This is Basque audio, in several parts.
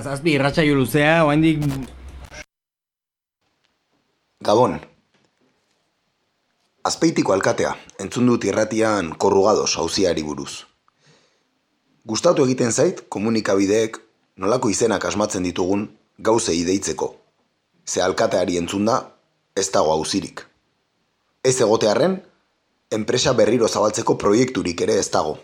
Zazpi irratsaio luzea, oaindik... Gabon. Azpeitiko alkatea, entzun dut irratian korrugados hauziari buruz. Gustatu egiten zait komunikabideek nolako izenak asmatzen ditugun gauzei deitzeko. Ze alkateari entzun da, ez dago hauzirik. Ez egotearren, enpresa berriro zabaltzeko proiekturik ere ez dago.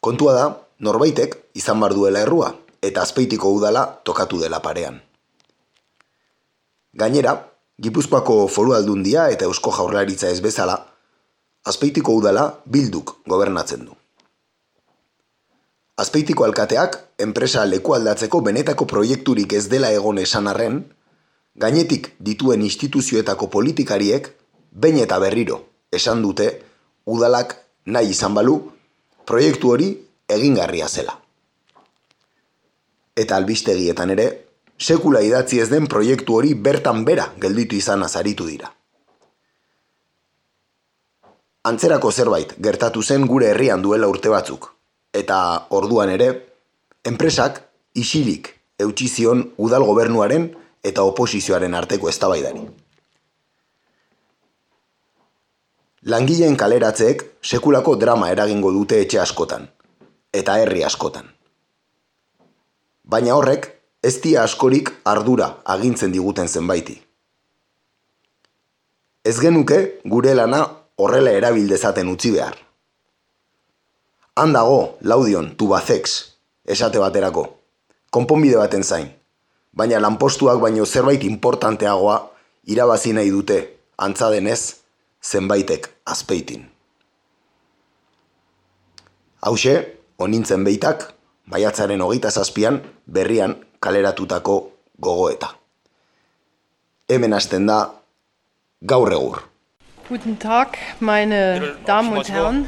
Kontua da, norbaitek izan bar duela errua, eta azpeitiko udala tokatu dela parean. Gainera, Gipuzkoako foru aldundia eta eusko jaurlaritza ez bezala, azpeitiko udala bilduk gobernatzen du. Azpeitiko alkateak, enpresa leku aldatzeko benetako proiekturik ez dela egon esan arren, gainetik dituen instituzioetako politikariek, bain eta berriro, esan dute, udalak nahi izan balu, proiektu hori egingarria zela. Eta albistegietan ere, sekula idatzi ez den proiektu hori bertan bera gelditu izan azaritu dira. Antzerako zerbait gertatu zen gure herrian duela urte batzuk, eta orduan ere, enpresak isilik eutxi zion udal gobernuaren eta oposizioaren arteko eztabaidari. Langileen kaleratzeek sekulako drama eragingo dute etxe askotan, eta herri askotan. Baina horrek ez dia askorik ardura agintzen diguten zenbaiti. Ez genuke gure lana horrela erabildezaten utzi behar. Han dago, laudion, tubazex, esate baterako, konponbide baten zain, baina lanpostuak baino zerbait importanteagoa irabazi nahi dute, antza denez, zenbaitek azpeitin. Hauxe, Onintzen beitak, maiatzaren hogeita zazpian, berrian kaleratutako gogoeta. Hemen hasten da, gaur egur. Guten Tag, meine Damen und Herren.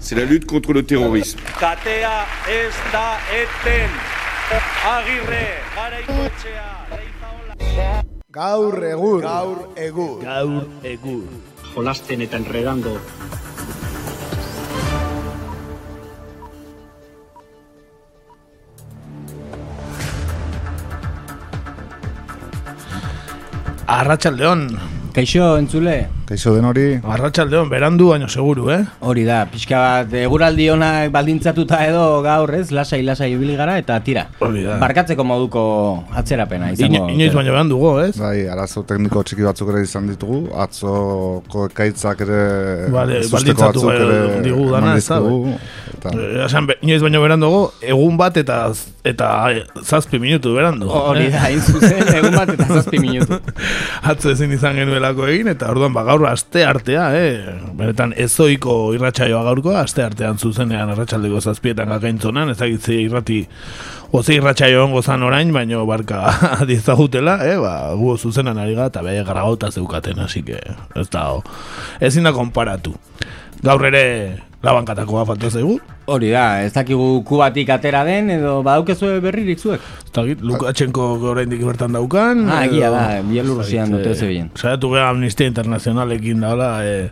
C'est la lutte contre le terrorisme. Katea ez da eten. Agirre, garaikotxea, Gaur egur. Gaur egur. Gaur egur. Jolasten eta enredando. Arratxaldeon. Kaixo, entzule? Kaixo den hori. Arratxaldeon, berandu baino seguru, eh? Hori da, pixka bat, eguraldi honak baldintzatuta edo gaur ez, lasai, lasai ibili gara eta tira. Hori da. Barkatzeko moduko atzerapena Ino, izango. inoiz baino berandugo, ez? Bai, arazo tekniko txiki batzuk ere izan ditugu. Atzoko ekaitzak ere... Vale, baldintzatu ere bai, digu eman dana, ez da, Eta, Eh, Esan, inoiz baino berandugo, egun bat eta eta zazpi minutu berandu. Hori eh? da, hain zuzen, egun bat eta zazpi minutu. Atzo ezin izan genuelako egin, eta orduan ba, gaur aste artea, eh? Benetan ezoiko irratsaioa gaurko, aste artean zuzenean arratsaldeko zazpietan gakaintzonan, ezagitze irrati Oze irratsaio ongo zan orain, baino barka adizagutela, eh? Ba, gu zuzenan ari gara, eta behe garagauta zeukaten, así que ez da, ezin da konparatu. Gaur ere labankatakoa falta zaigu, Hori da, ez dakigu kubatik atera den, edo badaukezue berririk zuek. ez dakit, Lukashenko oraindik bertan daukan. Ah, egia da, Bielorrusian dute eh, zebien. Saiatu gara Amnistia Internazionalekin daula, e,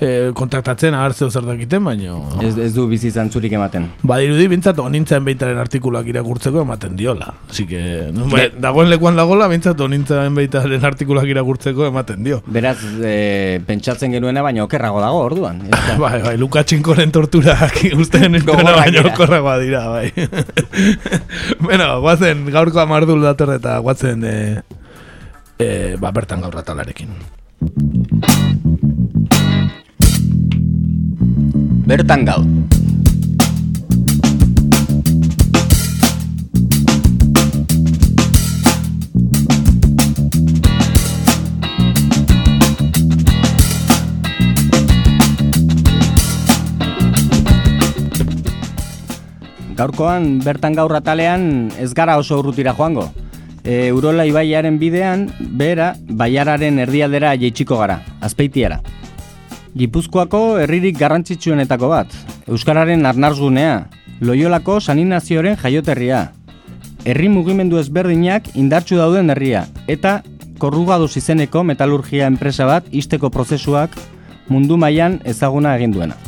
e, kontaktatzen ahartzeo zer dakiten, baino... Ez, ez du bizi zantzurik ematen. Badirudi bintzat onintzen beitaren artikulak irakurtzeko ematen diola. Así que, no, bai, dagoen lekuan dagola, bintzat onintzen beitaren artikulak irakurtzeko ematen dio. Beraz, e, pentsatzen genuena, baina okerrago dago orduan. Bai, bai, Lukashenkoren torturak ustean Gogorrak entona baino dira. okorragoa dira, bai. bueno, guazen, gaurko amardul dator eta guatzen, e, e, ba, bertan gaur atalarekin. Bertan gau. Gaurkoan bertan gaur atalean ez gara oso urrutira joango. E, Urola ibaiaren bidean, behera, baiararen erdialdera jeitsiko gara, azpeitiara. Gipuzkoako herririk garrantzitsuenetako bat, Euskararen arnarzgunea, Loiolako saninazioaren jaioterria, herri mugimendu ezberdinak indartsu dauden herria, eta korrugaduz izeneko metalurgia enpresa bat isteko prozesuak mundu mailan ezaguna egin duena.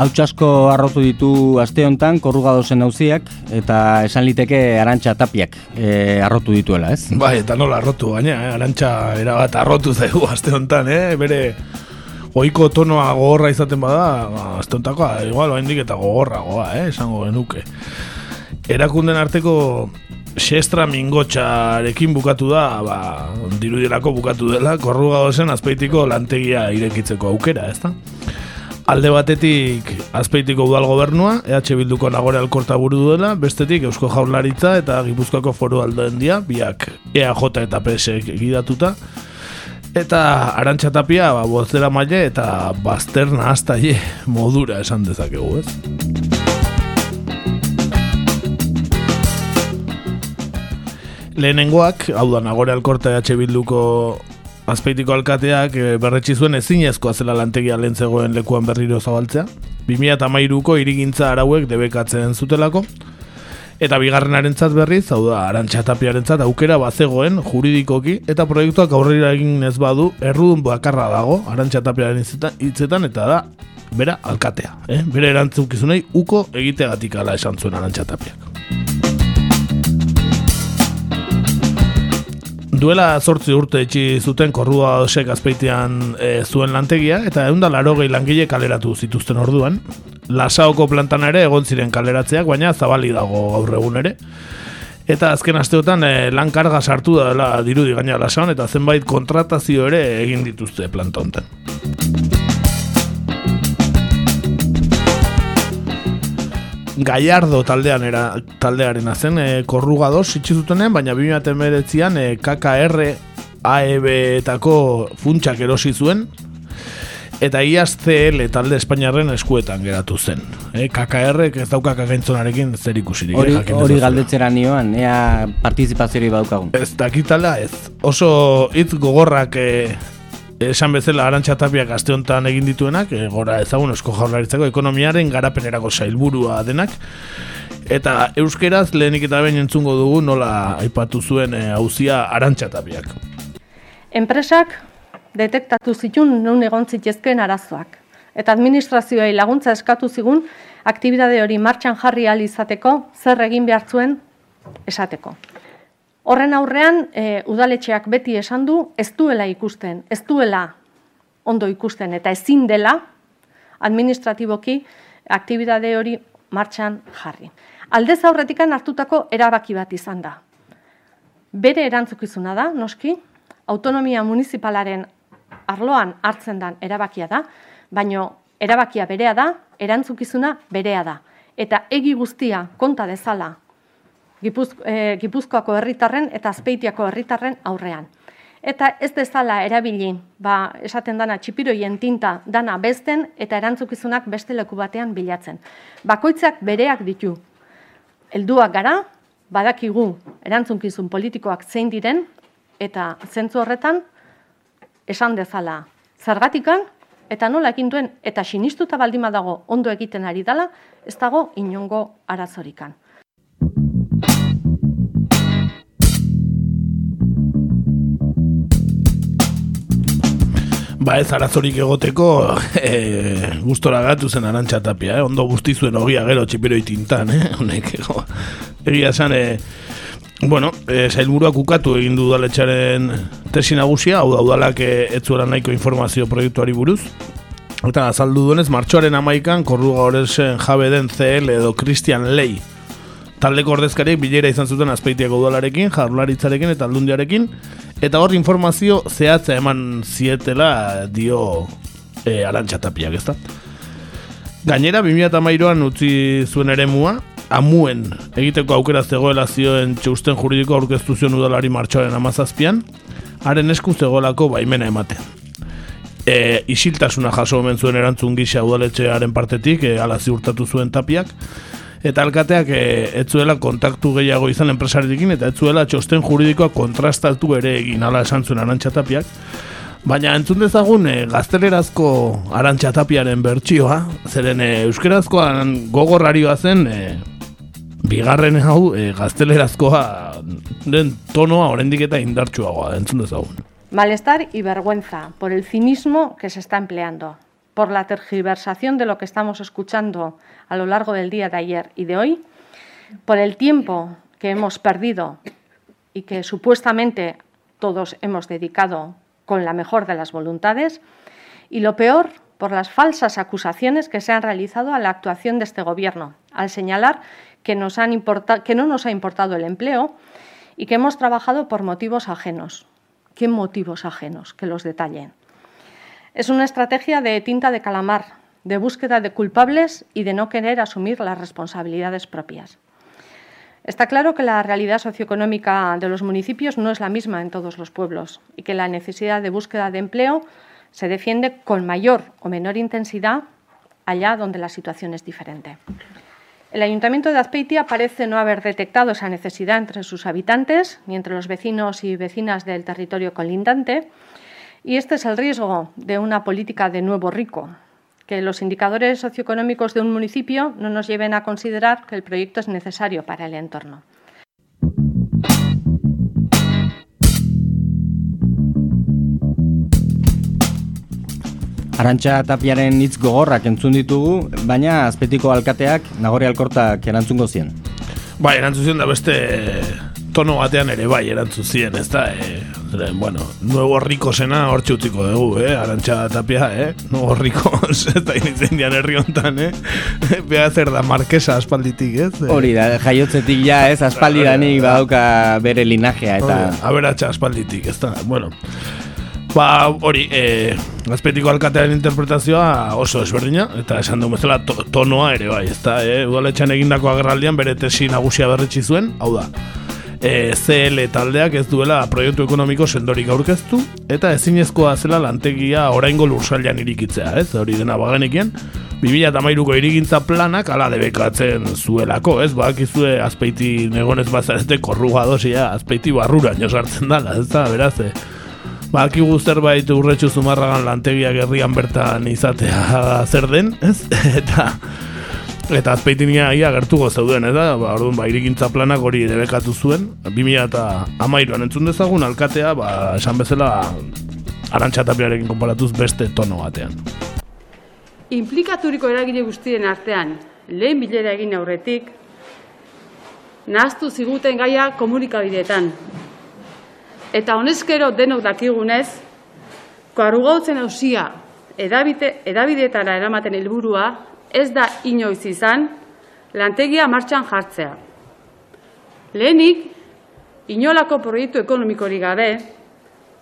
Hautsasko arrotu ditu aste honetan korrugadosen auziak eta esan liteke arantxa tapiak e, arrotu dituela, ez? Bai, eta nola arrotu, baina, eh? arantxa erabat arrotu zaigu aste honetan, eh? bere oiko tonoa gogorra izaten bada, ba, aste honetakoa, igual, oaindik eta gogorragoa, eh? esango genuke. Erakunden arteko xestra mingotxarekin bukatu da, ba, dirudirako bukatu dela, korrugadosen azpeitiko lantegia irekitzeko aukera, ez da? Alde batetik azpeitiko udal gobernua, EH Bilduko nagore alkorta buru duela, bestetik Eusko Jaurlaritza eta Gipuzkoako foru dia, biak EAJ eta PSek egidatuta, eta arantxa tapia, ba, bozera maile eta bazterna hasta modura esan dezakegu, ez? Lehenengoak, hau da, nagore alkorta EH Bilduko azpeitiko alkateak e, berretsi zuen ezinezkoa zela lantegia lehen zegoen lekuan berriro zabaltzea. 2008ko irigintza arauek debekatzen zutelako. Eta bigarrenaren berriz, hau da, arantxatapiaren aukera bazegoen juridikoki, eta proiektuak aurrera egin ez badu, errudun bakarra dago, arantxatapiaren hitzetan, eta da, bera, alkatea. Eh? Bera erantzukizunei, uko egitegatik ala esan zuen arantxatapiak. Duela zortzi urte etxi zuten korrua osek azpeitean e, zuen lantegia, eta egun da laro gehi langile kaleratu zituzten orduan. Lasaoko plantan ere egon ziren kaleratzeak, baina zabali dago gaur egun ere. Eta azken asteotan e, lan karga sartu da dela dirudi gaina lasaon, eta zenbait kontratazio ere egin dituzte plantonten. Gallardo taldean era taldearen zen e, korrugados itxi zutenen, baina 2019an e, KKR AEB-etako funtsak erosi zuen eta IAS CL talde Espainiarren eskuetan geratu zen. E, KKR ez dauka kagaintzonarekin zer ikusirik. Hori, hori galdetzera nioan, ea partizipaziori badaukagun. Ez dakitala ez. Oso hitz gogorrak e, esan bezala arantxa tapiak aste honetan egin dituenak, e, gora ezagun esko jaurlaritzako ekonomiaren garapenerako sailburua denak, eta euskeraz lehenik eta behin entzungo dugu nola aipatu zuen e, hauzia arantxa tapiak. Enpresak detektatu zitun nun egon zitezkeen arazoak, eta administrazioei laguntza eskatu zigun aktibitate hori martxan jarri izateko zer egin behar zuen esateko. Horren aurrean, e, udaletxeak beti esan du, ez duela ikusten, ez duela ondo ikusten, eta ezin dela administratiboki aktibitate hori martxan jarri. Aldez aurretikan hartutako erabaki bat izan da. Bere erantzukizuna da, noski, autonomia municipalaren arloan hartzen den erabakia da, baino erabakia berea da, erantzukizuna berea da. Eta egi guztia konta dezala e, Gipuzkoako herritarren eta Azpeitiako herritarren aurrean. Eta ez dezala erabili, ba, esaten dana txipiroien tinta dana besten eta erantzukizunak beste leku batean bilatzen. Bakoitzak bereak ditu. Helduak gara, badakigu erantzunkizun politikoak zein diren eta zentzu horretan esan dezala zergatikan eta nola egin duen eta sinistuta baldima dago ondo egiten ari dela, ez dago inongo arazorikan. Ba ez arazorik egoteko e, gustora gatu zen arantxa tapia, eh? ondo guzti zuen ogia gero txipiroi tintan, eh? honek ego. Egia esan, e, bueno, e, zailburuak ukatu egin du udaletxaren tesi nagusia, hau da udalak ez zuela nahiko informazio proiektuari buruz. Eta azaldu duenez, martxoaren amaikan, korruga horrezen jabe den CL edo Christian Lei. Taldeko ordezkariek bilera izan zuten azpeitiako udalarekin, jarlaritzarekin eta aldundiarekin, Eta hor informazio zehatza eman zietela dio e, arantxatapiak, ez da? Gainera, 2008an utzi zuen ere mua, amuen egiteko aukera zegoela zioen txusten juridiko aurkeztu zion udalari martxoaren amazazpian, haren esku zegoelako baimena ematen. E, isiltasuna jaso omen zuen erantzun gisa udaletxearen partetik, e, ala ziurtatu zuen tapiak, eta alkateak e, ez zuela kontaktu gehiago izan enpresaritekin eta ez zuela txosten juridikoa kontrastatu ere egin ala esan zuen arantxatapiak. Baina entzun dezagun e, gaztelerazko arantxatapiaren bertsioa, zeren e, euskerazkoan gogorrarioa zen e, bigarren hau e, gaztelerazkoa den tonoa oraindik eta indartsuagoa entzun dezagun. Malestar y vergüenza por el cinismo que se está empleando por la tergiversación de lo que estamos escuchando a lo largo del día de ayer y de hoy, por el tiempo que hemos perdido y que supuestamente todos hemos dedicado con la mejor de las voluntades, y lo peor, por las falsas acusaciones que se han realizado a la actuación de este Gobierno, al señalar que, no nos ha importado el empleo y que hemos trabajado por motivos ajenos. ¿Qué motivos ajenos? Que los detallen. Es una estrategia de tinta de calamar, de búsqueda de culpables y de no querer asumir las responsabilidades propias. Está claro que la realidad socioeconómica de los municipios no es la misma en todos los pueblos y que la necesidad de búsqueda de empleo se defiende con mayor o menor intensidad allá donde la situación es diferente. El Ayuntamiento de Azpeitia parece no haber detectado esa necesidad entre sus habitantes ni entre los vecinos y vecinas del territorio colindante, y este es el riesgo de una política de nuevo rico, que los indicadores socioeconómicos de un municipio no nos lleven a considerar que el proyecto es necesario para el entorno. Arantxa tapiaren hitz gogorrak entzun ditugu, baina azpetiko alkateak nagore alkortak erantzungo zien. Bai, erantzun zien da beste tono batean ere bai erantzun zien, ez da, e, bueno, nuevo rico sena hor txutiko dugu, eh, arantxa tapia, eh, nuevo rico, ez da initzen dian herri honetan, eh, beha zer da marquesa aspalditik, ez? Hori da, jaiotzetik ja, ez, aspaldidanik badauka bere linajea, eta... Aberatxa aspalditik, ez da, bueno... Ba, hori, e, azpetiko alkatearen interpretazioa oso ezberdina, eta esan du bezala to, tonoa ere bai, ez da, e, udaletxan egindako agerraldian bere tesi nagusia berretsi zuen, hau da, e, CL taldeak ez duela proiektu ekonomiko sendorik aurkeztu, eta ezinezkoa zela lantegia oraingo lursailan irikitzea, ez, hori dena bagenekien, 2008ko irigintza planak ala debekatzen zuelako, ez, bakizue azpeiti negonez bazarete korrugadosia, azpeiti barruran josartzen dala, ez da, beraz, e, Ba, aki zerbait urretxu zumarragan lantegiak herrian bertan izatea zer den, ez? eta eta azpeitinia ia gertuko zeuden, eta ba, orduan, ba, irikintza planak hori debekatu zuen, 2000 eta amairuan entzun dezagun, alkatea, ba, esan bezala arantxatapiarekin konparatuz beste tono batean. Implikaturiko eragile guztien artean, lehen bilera egin aurretik, nahaztu ziguten gaia komunikabideetan, Eta honezkero denok dakigunez, koarugautzen hausia edabideetara eramaten helburua ez da inoiz izan lantegia martxan jartzea. Lehenik, inolako proiektu ekonomikori gabe,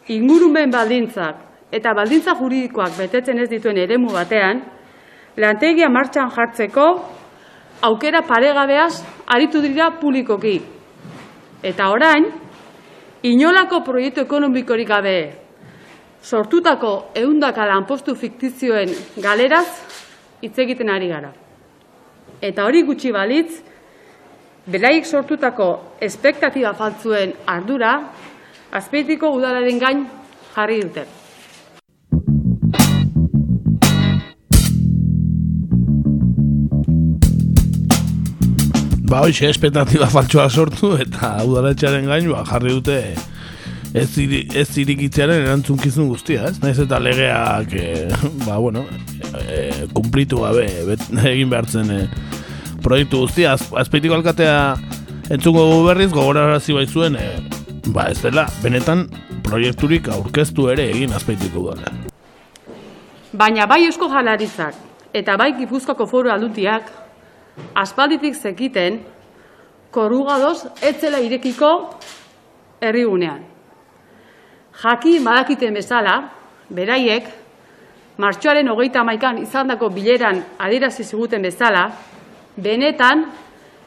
ingurumen baldintzak eta baldintza juridikoak betetzen ez dituen eremu batean, lantegia martxan jartzeko aukera paregabeaz aritu dira publikoki. Eta orain, inolako proiektu ekonomikorik gabe sortutako ehundaka lanpostu fiktizioen galeraz hitz egiten ari gara. Eta hori gutxi balitz, belaik sortutako espektatiba faltzuen ardura, azpeitiko udalaren gain jarri dute. Ba, hoxe, espetatiba faltsua sortu eta udaletxearen gain ba, jarri dute ez, iri, ez irikitzearen erantzunkizun guztia, ez? Naiz eta legeak, e, ba, bueno, e, kumplitu gabe, bet, egin behartzen e, proiektu guztia. Az, azpeitiko alkatea entzungo berriz, gogorarazi bai zuen, e, ba, ez dela, benetan proiekturik aurkeztu ere egin azpeitiko udala. Baina bai eusko jalaritzak eta bai gipuzkoako foru aldutiak aspalditik zekiten korugadoz etzela irekiko herrigunean. Jaki badakiten bezala, beraiek, martxoaren hogeita maikan izandako bileran adirazi ziguten bezala, benetan,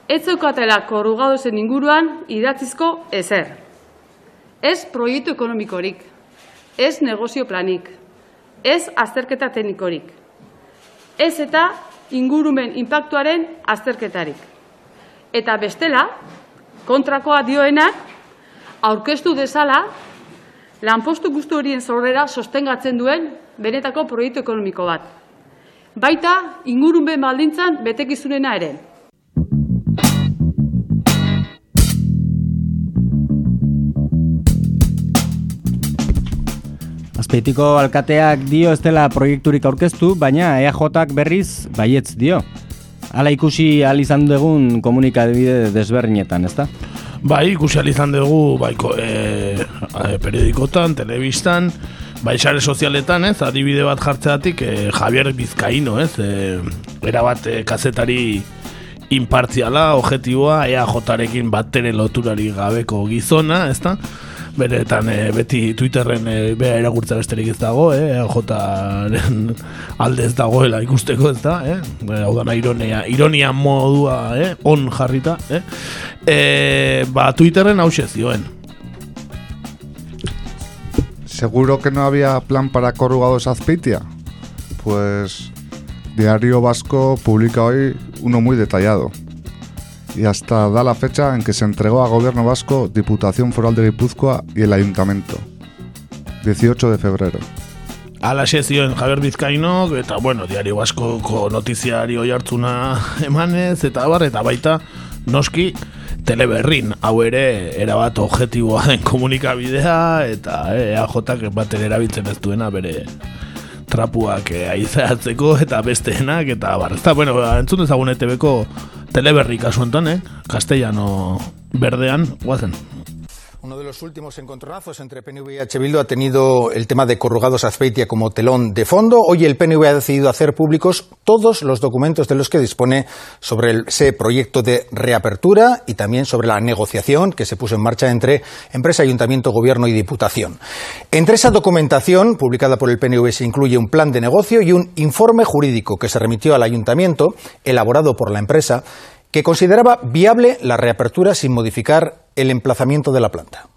ez zeukatela korugadozen inguruan idatzizko ezer. Ez proiektu ekonomikorik, ez negozio planik, ez azterketa teknikorik, ez eta ingurumen inpaktuaren azterketarik. Eta bestela, kontrakoa dioenak, aurkeztu dezala, lanpostu guztu horien zorrera sostengatzen duen benetako proiektu ekonomiko bat. Baita, ingurumen baldintzan betekizunena ere. Azpeitiko alkateak dio ez dela proiekturik aurkeztu, baina EAJak berriz baietz dio. Hala ikusi al izan dugun komunikabide desberdinetan, ezta? Bai, ikusi izan dugu baiko e, e, periodikotan, telebistan, bai sare sozialetan, ez, adibide bat jartzeatik e, Javier Bizkaino, ez, e, erabat e, kazetari impartziala, objetiboa, EAJarekin batere loturari gabeko gizona, ezta? Beretan e, beti Twitterren e, bea eragurtza besterik ez dago, eh, Jotaren alde ez dagoela ikusteko ez da, eh? hau da ironia, ironia modua, eh? on jarrita, eh? E, ba, Twitterren hau zioen. ¿Seguro que no había plan para corrugados Azpeitia? Pues Diario Vasco publica hoy uno muy detallado. Y hasta da la fecha en que se entregó a Gobierno Vasco, Diputación Foral de Guipúzcoa y el Ayuntamiento. 18 de febrero. Ala zioen Javier Bizkaino, eta bueno, diario Baskoko notiziario jartzuna emanez, eta bar, eta baita noski teleberrin, hau ere erabat objetiboa den komunikabidea, eta eh, AJ baten erabiltzen ez duena bere trapuak eh, aizatzeko eta besteenak, eta bar, eta bueno, entzun dezagun ETV-ko teleberri kasu enten, eh? Castellano berdean, guazen. Uno de los últimos encontronazos entre PNV y H. Ha tenido el tema de corrugados Azpeitia como telón de fondo. Hoy el PNV ha decidido hacer públicos todos los documentos de los que dispone sobre ese proyecto de reapertura y también sobre la negociación que se puso en marcha entre empresa, ayuntamiento, gobierno y diputación. Entre esa documentación publicada por el PNV se incluye un plan de negocio y un informe jurídico que se remitió al ayuntamiento, elaborado por la empresa, que consideraba viable la reapertura sin modificar el emplazamiento de la planta.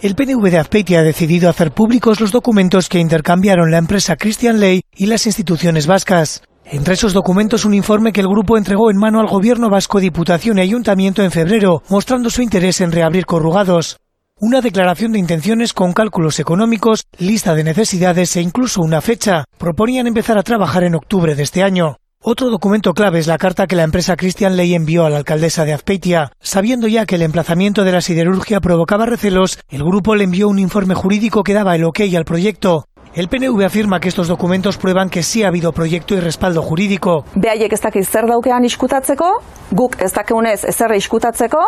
El PNV de Azpeitia ha decidido hacer públicos los documentos que intercambiaron la empresa Christian Ley y las instituciones vascas. Entre esos documentos, un informe que el grupo entregó en mano al gobierno vasco, diputación y ayuntamiento en febrero, mostrando su interés en reabrir corrugados. Una declaración de intenciones con cálculos económicos, lista de necesidades e incluso una fecha. Proponían empezar a trabajar en octubre de este año. Otro documento clave es la carta que la empresa Christian Ley envió a la alcaldesa de Azpeitia. Sabiendo ya que el emplazamiento de la siderurgia provocaba recelos, el grupo le envió un informe jurídico que daba el ok al proyecto. El PNV afirma que estos documentos prueban que sí ha habido proyecto y respaldo jurídico. Behaiek ez dakit zer daukean iskutatzeko, guk ez dakeunez ezer iskutatzeko,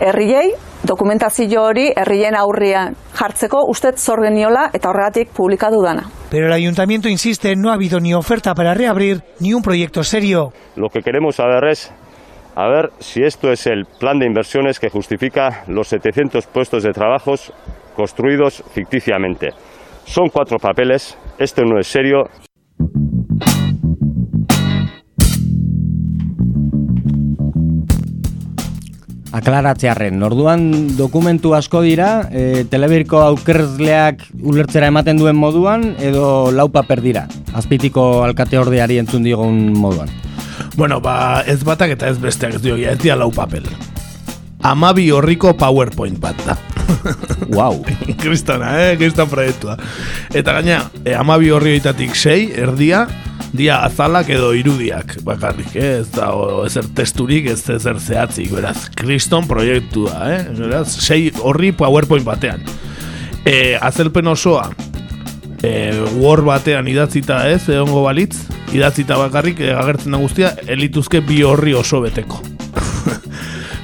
herriei dokumentazio hori herrien aurrian jartzeko usted zor geniola eta horregatik publikatu dana. Pero el ayuntamiento insiste, no ha habido ni oferta para reabrir ni un proyecto serio. Lo que queremos saber es a ver si esto es el plan de inversiones que justifica los 700 puestos de trabajos construidos ficticiamente. Son cuatro papeles, este no es serio. Aklaratzearen, orduan dokumentu asko dira, e, telebirko aukerzleak ulertzera ematen duen moduan, edo lau paper dira, azpitiko alkate ordeari entzun digun moduan. Bueno, ba, ez batak eta ez besteak ez diogia, ez dia lau papel. Amabi horriko PowerPoint bat da. Wow. Kristana, eh? Kristan proiektua. Eta gaina, eh, amabi horri oitatik sei, erdia, dia azalak edo irudiak, bakarrik, eh? ez da, o, ezer testurik, ez ezer zehatzik, beraz, kriston proiektua, eh? beraz, sei horri PowerPoint batean. E, azelpen osoa, e, Word batean idatzita ez, egongo balitz, idatzita bakarrik, e, agertzen da guztia, elituzke bi horri oso beteko.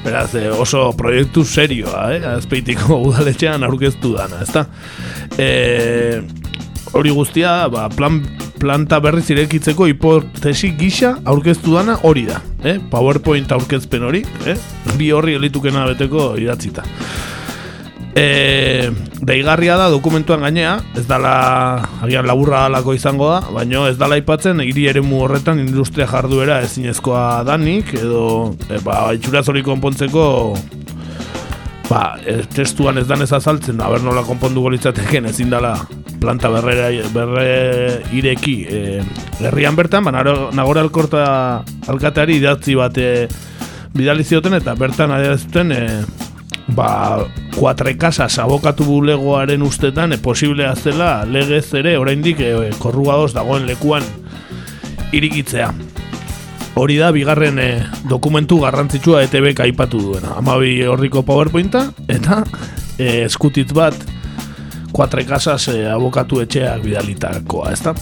Beraz, eh, oso proiektu serioa, eh? azpeitiko udaletxean aurkeztu dana, ezta? E, hori guztia, ba, plan, planta berriz irekitzeko hipotesi gisa aurkeztu dana hori da, eh? PowerPoint aurkezpen hori, eh? bi horri elitukena beteko idatzita. E, deigarria da dokumentuan gainea, ez dala agian laburra alako izango da, baino ez dala aipatzen hiri eremu horretan industria jarduera ezinezkoa danik, edo e, ba, itxuraz hori konpontzeko ba, e, testuan ez danez azaltzen, haber nola konpondu litzateken ezin dala planta berrera, berre ireki e, herrian bertan, ba, nagora alkorta alkateari idatzi bat e, bidali zioten eta bertan adierazten e, ba, kuatre kasas abokatu bulegoaren ustetan e, posiblea zela legez ere oraindik e, korrugadoz dagoen lekuan irikitzea. Hori da, bigarren e, dokumentu garrantzitsua ETB aipatu duena. Amabi horriko powerpointa, eta e, eskutitz bat Kuatre Casas e, abokatu etxeak bidalitakoa, ezta?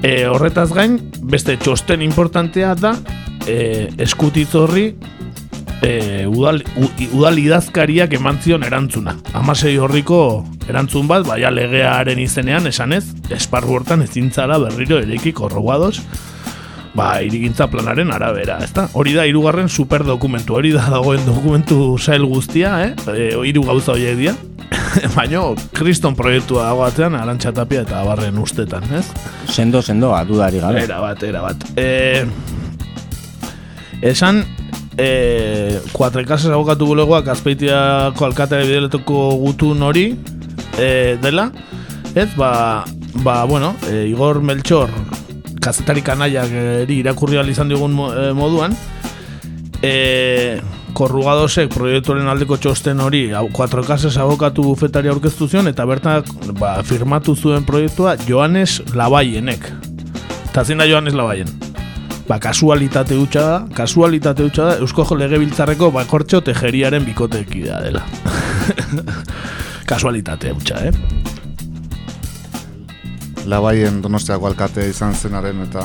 E, horretaz gain, beste txosten importantea da, e, eskutitz horri e, udal, u, udal idazkariak eman zion erantzuna. Amasei horriko erantzun bat, baina legearen izenean, esanez, esparru hortan ezintzara berriro ereiki korroguados, ba, irigintza planaren arabera, ezta? Hori da, hirugarren superdokumentu, hori da dagoen dokumentu sail guztia, eh? E, hiru gauza horiek dira. Baina, kriston proiektua dago atzean, arantxatapia eta abarren ustetan, ez? Sendo, sendo, dudari gabe. Era bat, era bat. E, esan, e, kuatre kasas abokatu bulegoak azpeitiako alkatea bideletoko gutun hori e, dela, ez, ba, ba bueno, e, Igor Melchor kazetari kanaiak eri irakurri izan digun e, moduan, e, korrugadosek proiektuaren aldeko txosten hori, kuatro kasas abokatu bufetari aurkeztu zion, eta bertan ba, firmatu zuen proiektua Joanes Labaienek. Eta zin da Joanes Labaien? Ba, kasualitate hutsa da, kasualitate hutsa da, Eusko Legebiltzarreko bakortxo tejeriaren bikotekidea dela. kasualitate hutsa, eh? Labaien donostiako alkate izan zenaren eta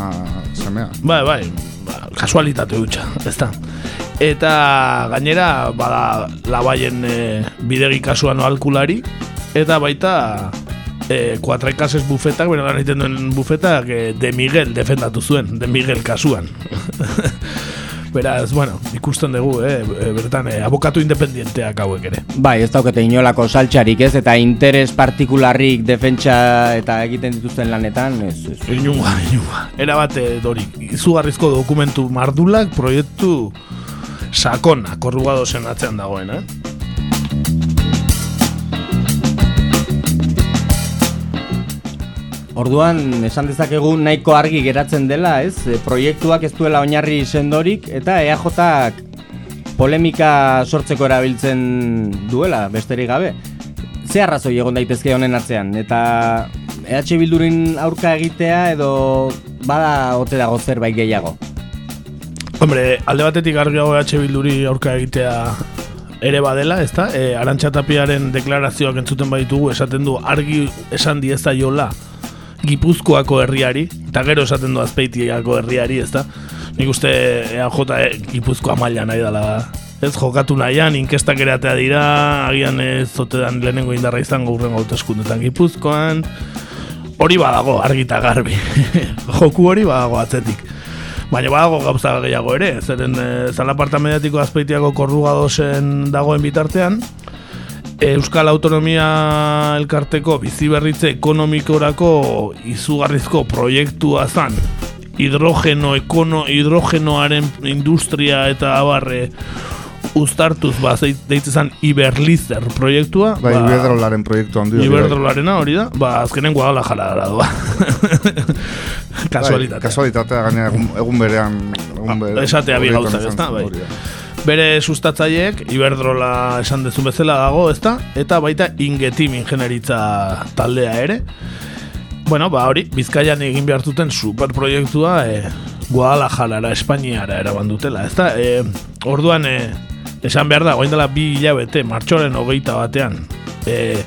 semea. Bai, bai, ba, kasualitate hutsa, ez da. Eta gainera, bada, labaien e, bidegi kasuan alkulari, eta baita e, kuatre kases bufetak, bera lan egiten duen bufetak, e, de Miguel defendatu zuen, de Miguel kasuan. Beraz, bueno, ikusten dugu, eh, bertan, eh, abokatu independienteak hauek ere. Bai, ez daukete inolako saltxarik ez, eta interes partikularrik defentsa eta egiten dituzten lanetan, ez, ez. Inunga, inunga. Era bate, Dorik, izugarrizko dokumentu mardulak proiektu sakona, korrugadozen atzean dagoen, eh? Orduan, esan dezakegu nahiko argi geratzen dela, ez? E, proiektuak ez duela oinarri sendorik eta EAJak polemika sortzeko erabiltzen duela, besterik gabe. Ze arrazoi egon daitezke honen atzean? Eta EH Bildurin aurka egitea edo bada ote dago zerbait gehiago? Hombre, alde batetik argiago EH Bilduri aurka egitea ere badela, ezta? E, Arantxatapiaren deklarazioak entzuten baditugu esaten du argi esan dieza jola Gipuzkoako herriari, eta gero esaten du azpeitiako herriari, ez da? Nik uste EAJ e, Gipuzkoa maila nahi dela ez jokatu nahian, inkestak ere atea dira, agian ez zote dan lehenengo indarra izango urren gauteskundetan Gipuzkoan, hori badago, argita garbi, joku hori badago atzetik. Baina badago gauza gehiago ere, zeren e, zalaparta mediatiko azpeitiako korrugadozen dagoen bitartean, Euskal Autonomia Elkarteko biziberritze ekonomikorako izugarrizko proiektua zan hidrogeno, ekono, hidrogenoaren industria eta abarre uztartuz ba, deitzen Iberlizer proiektua. Ba, ba Iberdrolaren proiektu handi. Iberdrolarena hori da, ba, azkenen guadala jala dara doa. Kasualitatea. Bai, kasualitatea, gaina egun, egun berean. Egun berean esatea bi gauza, ez da, bai bere sustatzaileek Iberdrola esan dezu bezala dago, ezta? Eta baita Ingetim ingenieritza taldea ere. Bueno, ba hori, Bizkaian egin behar zuten superproiektua e, Guadalajara, Espainiara eraban dutela, ezta? E, orduan, e, esan behar da, goin dela bi hilabete, martxoren hogeita batean, e,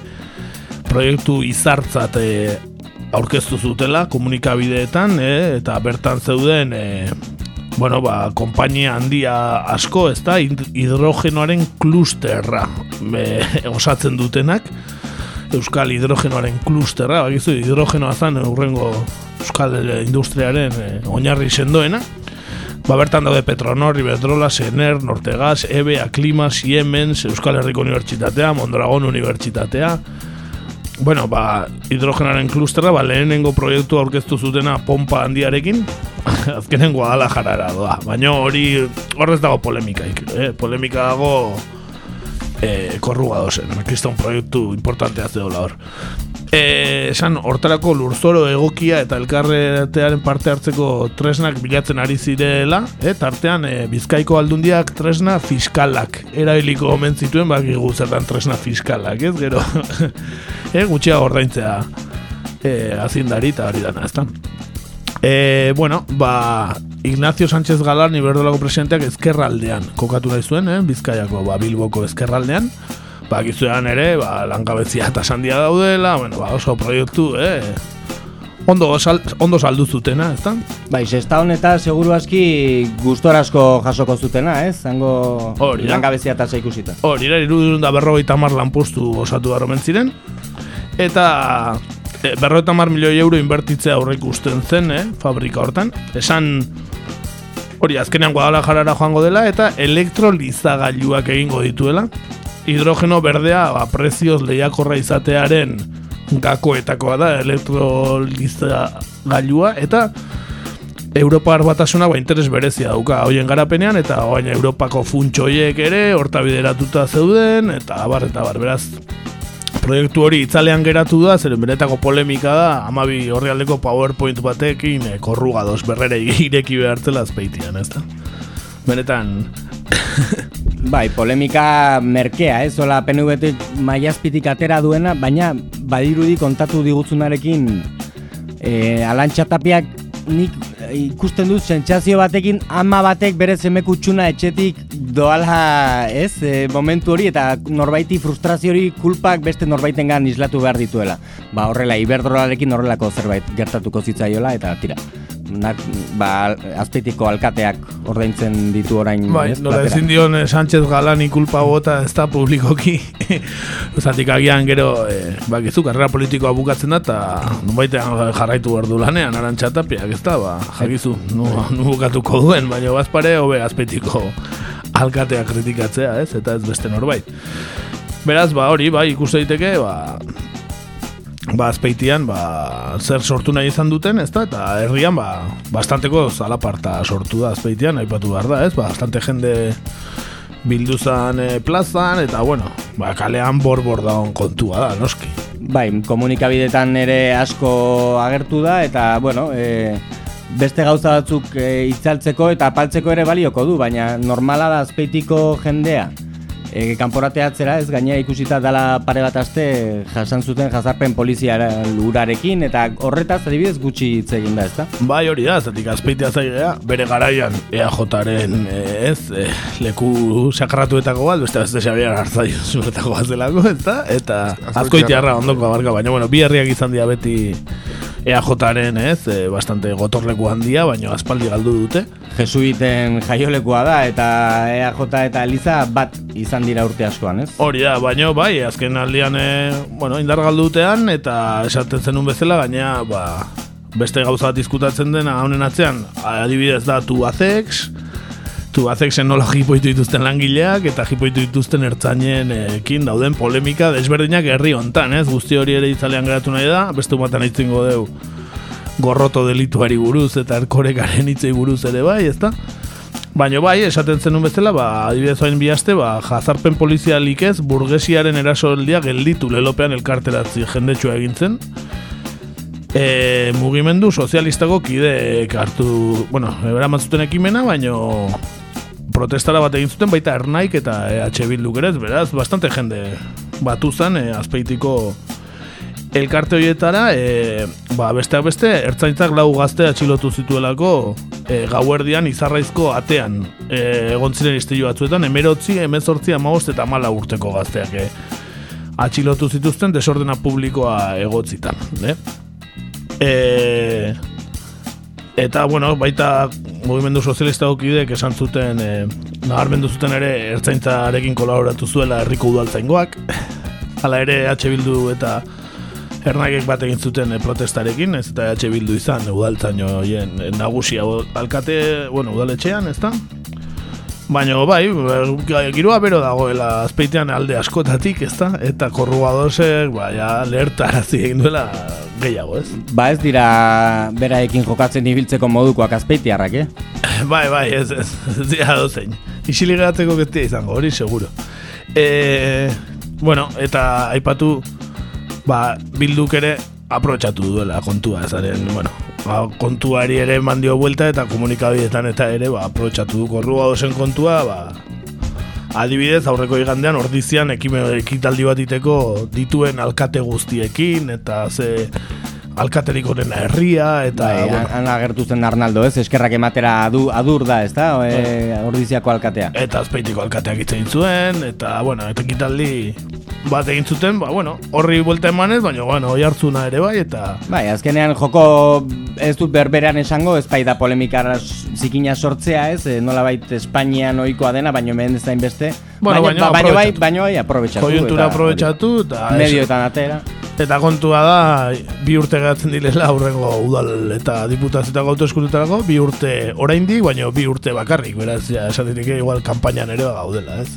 proiektu izartzat e, aurkeztu zutela komunikabideetan, e, eta bertan zeuden e, bueno, ba, kompainia handia asko, ez da, hidrogenoaren klusterra osatzen dutenak, Euskal hidrogenoaren klusterra, bakizu, hidrogenoa zan urrengo Euskal industriaren e, oinarri sendoena, ba, bertan daude Petronor, Iberdrola, Sener, Nortegas, EBE, Aklima, Siemens, Euskal Herriko Unibertsitatea, Mondragon Unibertsitatea, Bueno, ba, hidrogenaren klusterra, ba, lehenengo proiektu aurkeztu zutena pompa handiarekin, azkenen guadala jarara doa. Baina hori horrez dago polemikaik. Eh? Polemika dago eh, korruga dozen. Kriston proiektu importantea zedola hor. Eh, esan, hortarako lurzoro egokia eta elkarretearen parte hartzeko tresnak bilatzen ari zirela, eh, tartean eh, bizkaiko aldundiak tresna fiskalak erabiliko omen zituen, bak zertan tresna fiskalak, ez gero, eh, gutxia ordaintzea eh, azindari eta hori dana, ez E, bueno, ba, Ignacio Sánchez Galán iberdolako presidenteak ezkerraldean kokatu nahi zuen, eh, bizkaiako ba, bilboko ezkerraldean, Ba, gizuean ere, ba, langabezia eta sandia daudela, bueno, ba, oso proiektu, eh, ondo, sal, ondo saldu zutena, ez da? Bai, sexta honeta seguru aski gustorazko jasoko zutena, ez? Zango langabezia eta ikusita. Hori da, irudun da berrogeita mar lanpostu osatu daro ziren Eta e, berrogeita mar milioi euro inbertitzea aurreik usten zen, eh, fabrika hortan. Esan, hori, azkenean Guadalajarara joango dela, eta elektrolizagailuak egingo dituela. Hidrogeno berdea, ba, prezioz lehiakorra izatearen gakoetakoa da, elektrolizagailua, eta Europar batasuna ba, interes berezia dauka hoien garapenean eta baina Europako funtsoiek ere horta bideratuta zeuden eta abar eta bar beraz proiektu hori itzalean geratu da zeren benetako polemika da amabi horrialdeko powerpoint batekin e, korrugados berrere ireki behartzela azpeitian ez da benetan Bai, polemika merkea, ez? Ola PNV maiazpitik atera duena, baina badirudi kontatu digutzunarekin e, alantxatapiak nik ikusten dut sentsazio batekin ama batek bere semekutxuna etxetik doala, ez? E, momentu hori eta norbaiti frustrazio hori kulpak beste norbaitengan islatu behar dituela. Ba, horrela Iberdrolarekin horrelako zerbait gertatuko zitzaiola eta tira nak, ba, azpeitiko alkateak ordaintzen ditu orain. Bai, ez, nola ezin dion eh, Sánchez Galani kulpa bota ez da publikoki. Zatik agian gero, eh, ba, gizu, karrera politikoa bukatzen da, eta nunbaitean jarraitu behar du lanean, arantxatapiak, ez da, ba, jakizu, nu, nu bukatuko duen, baina bazpare, hobe azpeitiko alkatea kritikatzea, ez, eta ez beste norbait. Beraz, ba, hori, bai, ikus daiteke, ba, ba, azpeitian, ba, zer sortu nahi izan duten, ez da, eta herrian, ba, bastanteko zalaparta sortu da azpeitian, aipatu behar da, ez, ba, bastante jende bilduzan e, plazan, eta, bueno, ba, kalean bor-bor daun kontua da, noski. Bai, komunikabidetan ere asko agertu da, eta, bueno, e, beste gauza batzuk e, itzaltzeko eta apaltzeko ere balioko du, baina normala da azpeitiko jendea, e, kanporateatzera ez gaina ikusita dala pare bat aste jasan zuten jazarpen polizia lurarekin eta horretaz adibidez gutxi hitz egin da, ezta? Bai, hori da, zatik azpeitea zaigea, bere garaian EAJaren ez, e, leku sakratuetako bat, beste beste xabiar hartzaio zuretako bat zelako, ezta? Eta azkoitiarra ondoko abarka, baina bueno, bi herriak izan dira beti EAJaren, ez, e, bastante gotorleku handia, baina aspaldi galdu dute. Jesuiten jaiolekoa da eta EAJ eta Eliza bat izan dira urte askoan, ez? Hori da, baina bai, azken aldian e, bueno, indar galdutean eta esaten zenun bezala, gaina ba, beste gauza bat diskutatzen dena honen atzean, adibidez da tu azex, tu azexen nola jipoitu dituzten langileak eta jipoitu dituzten ertzainen ekin dauden polemika desberdinak herri hontan, ez? Guzti hori ere itzalean geratu nahi da, beste umatan itzingo deu gorroto delituari buruz eta erkorekaren hitzei buruz ere bai, ezta? Baina bai, esaten zenun bezala, ba, adibidez hain bihazte, ba, jazarpen polizialik ez, burgesiaren eraso eldia gelditu lelopean elkarteratzi jendetsua egintzen. E, mugimendu sozialistako kideek hartu, bueno, ebera zuten ekimena, baina protestara bat egin zuten baita ernaik eta EH Bilduk ere, beraz, bastante jende batu zen e, azpeitiko elkarte horietara, e, ba, besteak beste, ertzaintzak lau gazte atxilotu zituelako e, gauerdian izarraizko atean e, egon ziren istilu batzuetan, emerotzi, emezortzi, amagost eta mala urteko gazteak e, atxilotu zituzten desordena publikoa egotzitan. E? E, eta, bueno, baita mugimendu sozialista okidek esan zuten, e, naharmendu zuten ere ertzaintzarekin kolaboratu zuela herriko udaltzaingoak, hala ere H. Bildu eta Ernagek bat egin zuten eh, protestarekin, ez eta EH Bildu izan, udaltzaino hoien eh, nagusia alkate, bueno, udaletxean, ez da? Baina, bai, girua bero dagoela azpeitean alde askotatik, ez da? Eta korrugadosek, bai, ja, lehertarazi egin duela gehiago, ez? Ba ez dira beraekin jokatzen ibiltzeko modukoak azpeitiarrak, eh? bai, bai, ez, ez, ez dira dozein. Isili geratzeko izango, hori seguro. E, bueno, eta aipatu ba, bilduk ere aprotxatu duela kontua ezaren, bueno, ba, kontuari ere mandio buelta eta komunikabidetan eta ere ba, aprotxatu du korrua dozen kontua, ba, adibidez aurreko igandean ordizian ekime ekitaldi bat iteko dituen alkate guztiekin eta ze alkaterik onena herria, eta... Bai, bueno, han agertu zen Arnaldo, ez? Eskerrak ematera adu, adur da, ez da? E, ordiziako alkatea. eta azpeitiko alkateak hitz egin zuen, eta, bueno, eta ekitaldi bat egin zuten, ba, bueno, horri buelta emanez, baina, bueno, oi hartzuna ere bai, eta... Bai, azkenean joko ez dut berberean esango, ez bai da polemikara zikina sortzea, ez? E, nola bait Espainian ohikoa dena, baino hemen ez da inbeste. Bueno, baina, baina ba, bai, baino bai, aprobetxatu. Koiuntura eta... Medioetan atera. Eta kontua da, bi urte geratzen direla aurrengo udal eta diputazioetako autoeskututarako, bi urte oraindik, baina bi urte bakarrik, beraz, ja, esan dirike igual kanpainan ere gaudela, ez?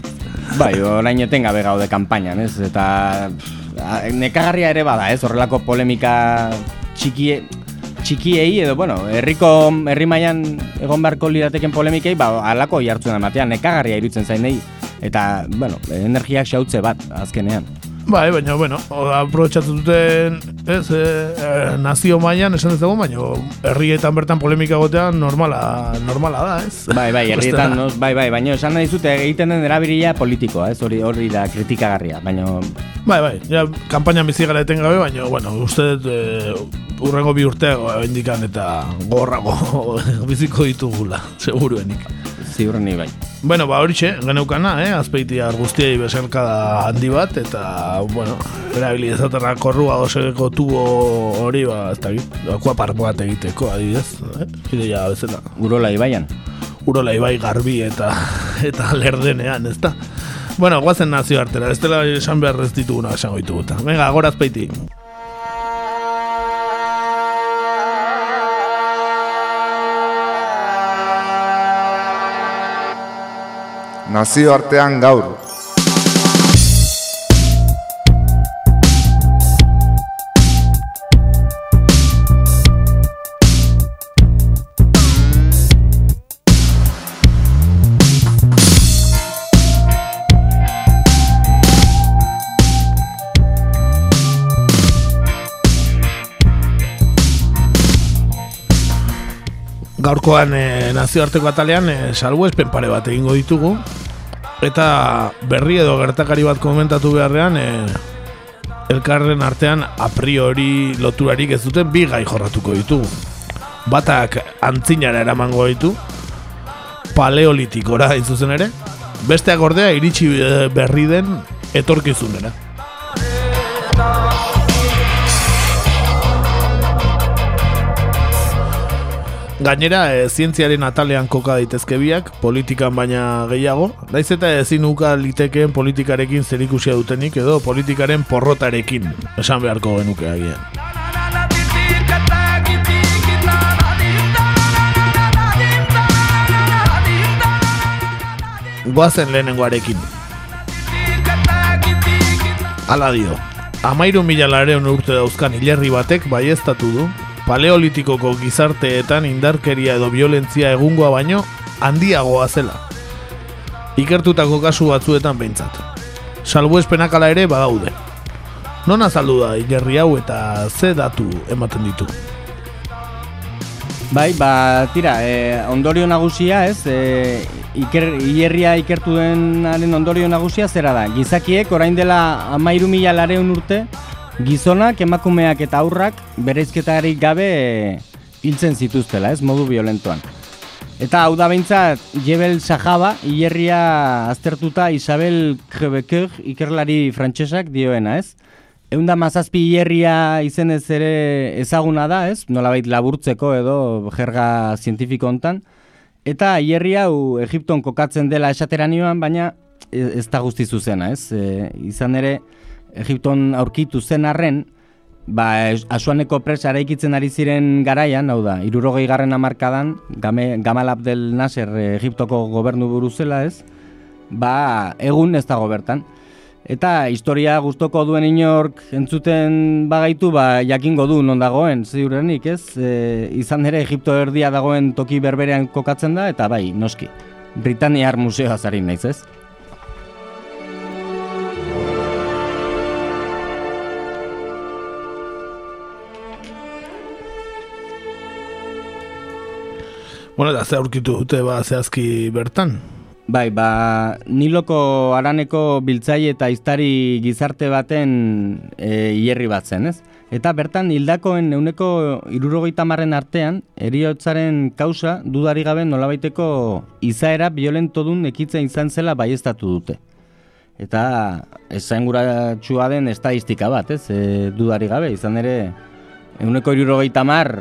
Bai, orain etengabe gaude kanpainan, ez? Eta nekagarria ere bada, ez? Horrelako polemika txikie, txikiei edo, bueno, herriko herri mailan egon beharko lirateken polemikei, ba, alako jartzen ematean, nekagarria irutzen zainei. Eta, bueno, energiak xautze bat, azkenean. Bai, baina, bueno, aprobetxatu duten, ez, e, nazio mailan esan dezagun, baina herrietan bertan polemika gotean normala, normala da, ez? Bai, bai, herrietan, no, bai, bai, baina esan nahi zute egiten den erabilia politikoa, ez? Hori hori da kritikagarria, baina Bai, bai, ja, kanpainan bizi gara etengabe, baina, bueno, uste dut, e, urrengo bi urtego indikan eta gorrago biziko ditugula, seguruenik. Ziurrenik bai. Bueno, ba horixe, geneukana, eh? azpeitiar guztiei beserkada handi bat, eta, bueno, erabili dezaterra korrua gozeko tubo hori, ba, ez da, akuapar bat egiteko, adibidez, eh? ideia bezala. Urola ibaian. Urola ibai garbi eta eta lerdenean, ez da? Bueno, guazen nazio artera, ez dela esan behar ez dituguna esango ditugu. eta. Venga, gora azpeiti. Nazioartean gaur. Gaurkoan e, nazioarteko atalean e, salbuespen pare bat egingo ditugu eta berri edo gertakari bat komentatu beharrean e, elkarren artean a priori loturarik ez duten bi gai jorratuko ditugu. Batak antzinara eramango ditu, paleolitikora hain zuzen ere, besteak ordea iritsi eh, berri den etorkizunera. Gainera, e, zientziaren atalean koka daitezke biak, politikan baina gehiago, naiz eta ezin uka litekeen politikarekin zerikusia dutenik edo politikaren porrotarekin, esan beharko genuke agian. Goazen lehenengoarekin. Hala dio, amairu mila lareun urte dauzkan hilerri batek baieztatu du, paleolitikoko gizarteetan indarkeria edo violentzia egungoa baino handiagoa zela. Ikertutako kasu batzuetan behintzat. Salbuespenak ala ere badaude. Non azaldu da hilerri hau eta ze datu ematen ditu. Bai, ba, tira, e, ondorio nagusia, ez? E, iker, hierria ikertu denaren ondorio nagusia zera da. Gizakiek orain dela amairu mila lareun urte, gizonak, emakumeak eta aurrak bereizketarik gabe hiltzen zituztela, ez? Modu violentoan. Eta hau da behintzat, Jebel Sahaba, hierria aztertuta Isabel Krebeker ikerlari frantsesak dioena, ez? Eunda mazazpi hierria izenez ere ezaguna da, ez? Nolabait laburtzeko edo jerga zientifiko hontan. Eta hierri hau Egipton kokatzen dela esateranioan, baina ez da guzti zuzena, ez? E, izan ere, Egipton aurkitu zen arren, ba, asuaneko presa eraikitzen ari ziren garaian, hau da, irurogei garren amarkadan, game, Gamal Abdel Nasser e, Egiptoko gobernu buruzela ez, ba, egun ez dago bertan. Eta historia gustoko duen inork entzuten bagaitu, ba, jakingo du non dagoen, ziurrenik, ez? E, izan ere, Egipto erdia dagoen toki berberean kokatzen da, eta bai, noski. Britaniar museoa zarin naiz, ez? Bueno, eta ze aurkitu dute ba zehazki bertan. Bai, ba, niloko araneko biltzai eta iztari gizarte baten e, hierri bat zen, ez? Eta bertan hildakoen euneko irurogeita marren artean, eriotzaren kausa dudari gabe nolabaiteko izaera violentodun ekitzen izan zela baiestatu dute. Eta esain txua den estadistika bat, ez? E, dudari gabe, izan ere euneko irurogeita mar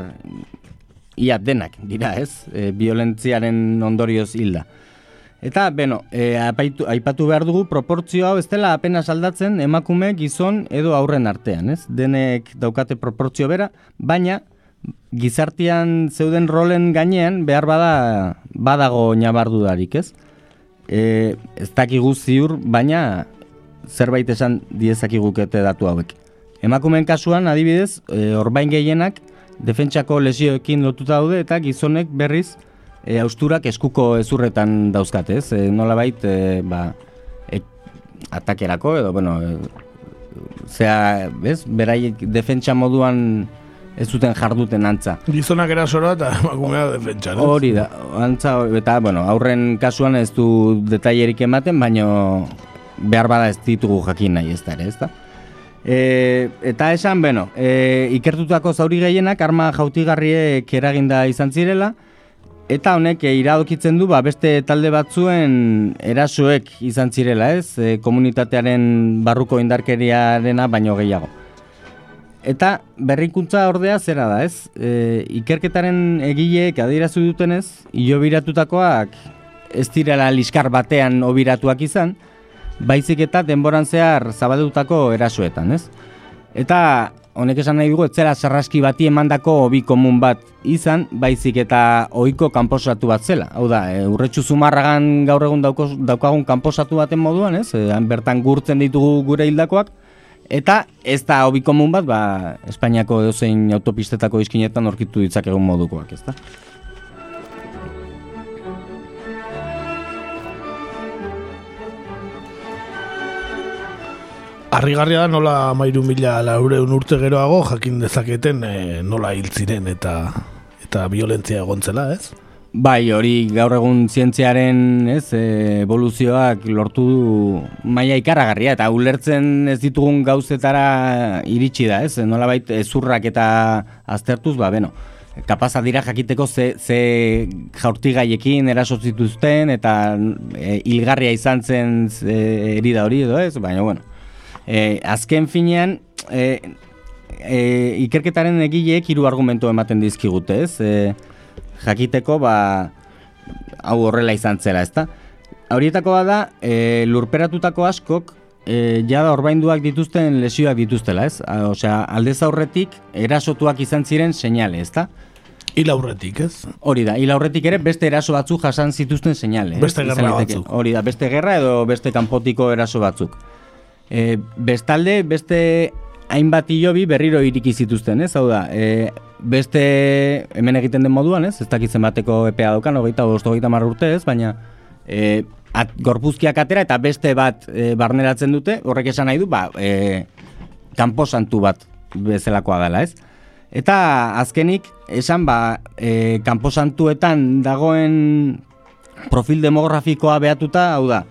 ia denak, dira, ez? E, violentziaren ondorioz hilda. Eta, beno, e, apaitu, aipatu behar dugu, proportzio hau ez dela apenas aldatzen emakume gizon edo aurren artean, ez? Denek daukate proportzio bera, baina gizartian zeuden rolen gainean behar bada badago nabardudarik, ez? E, ez dakigu ziur, baina zerbait esan diezakigukete datu hauek. Emakumeen kasuan, adibidez, e, orbain gehienak defentsako lesioekin lotuta daude eta gizonek berriz e, austurak eskuko ezurretan dauzkate, ez? E, nola bait, e, ba, e, atakerako, edo, bueno, e, zea, bez, beraiek defentsa moduan ez zuten jarduten antza. Gizonak erasora eta emakumea defentsa, ez? Hori da, antza, eta, bueno, aurren kasuan ez du detailerik ematen, baino behar bada ez ditugu jakin nahi ez da, ez da? E, eta esan, bueno, e, ikertutako zauri gehienak arma jautigarriek eraginda izan zirela, Eta honek e, iradokitzen du ba, beste talde batzuen erasoek izan zirela, ez? E, komunitatearen barruko indarkeriarena baino gehiago. Eta berrikuntza ordea zera da, ez? E, ikerketaren egileek adierazu dutenez, biratutakoak ez direla liskar batean obiratuak izan, baizik eta denboran zehar zabaldutako erasoetan, ez? Eta honek esan nahi dugu, etzera sarraski bati emandako hobi komun bat izan, baizik eta ohiko kanposatu bat zela. Hau da, e, urretxu zumarragan gaur egun daukagun kanposatu baten moduan, ez? E, bertan gurtzen ditugu gure hildakoak, eta ez da hobi komun bat, ba, Espainiako edozein autopistetako izkinetan orkitu ditzak egun modukoak, ez da? Arrigarria da nola mairu mila laureun urte geroago jakin dezaketen e, nola hil ziren eta eta violentzia egontzela, ez? Bai, hori gaur egun zientziaren ez, evoluzioak lortu du maia ikaragarria eta ulertzen ez ditugun gauzetara iritsi da, ez? Nola bait, ezurrak eta aztertuz, ba, beno, kapaza dira jakiteko ze, ze jaurtigaiekin erasotzituzten eta e, hilgarria izan zen erida hori edo ez, baina, bueno, E, azken finean, e, e, ikerketaren egileek hiru argumentu ematen dizkigute, ez? E, jakiteko, ba, hau horrela izan zela, ezta? Horietako da, e, lurperatutako askok, e, jada orbainduak dituzten lesioak dituztela, ez? osea, aldez aurretik, erasotuak izan ziren seinale, ezta? Hil aurretik, ez? Hori da, hil aurretik ere beste eraso batzuk jasan zituzten seinale. Beste gerra batzuk. Hori da, beste gerra edo beste kanpotiko eraso batzuk. E, bestalde, beste hainbat hilobi berriro iriki zituzten, ez? Hau da, e, beste hemen egiten den moduan, ez? Ez dakitzen bateko EPA daukan, hogeita bost, hogeita urte, ez? Baina, e, at, gorpuzkiak atera eta beste bat e, barneratzen dute, horrek esan nahi du, ba, e, kanposantu bat bezalakoa dela, ez? Eta azkenik, esan, ba, e, kanposantuetan dagoen profil demografikoa behatuta, hau da,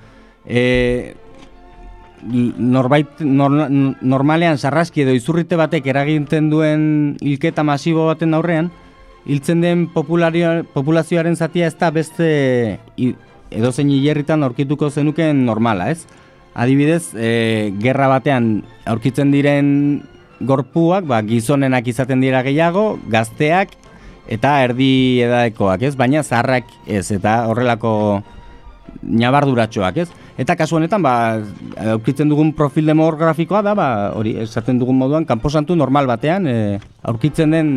e, norbait normalean sarraski edo izurrite batek eragintzen duen hilketa masibo baten aurrean hiltzen den populazioaren zatia ez da beste edozein hilerritan aurkituko zenuken normala, ez? Adibidez, e, gerra batean aurkitzen diren gorpuak, ba, gizonenak izaten dira gehiago, gazteak eta erdi edaekoak, ez? Baina zaharrak ez, eta horrelako nabarduratxoak, ez? Eta kasu honetan, ba, aurkitzen dugun profil demografikoa da, ba, hori, esaten dugun moduan, kanposantu normal batean, e, aurkitzen den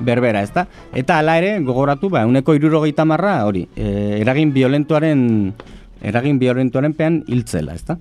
berbera, ezta? Eta hala ere, gogoratu, ba, uneko irurogeita marra, hori, e, eragin violentuaren, eragin violentuaren pean hiltzela, ezta?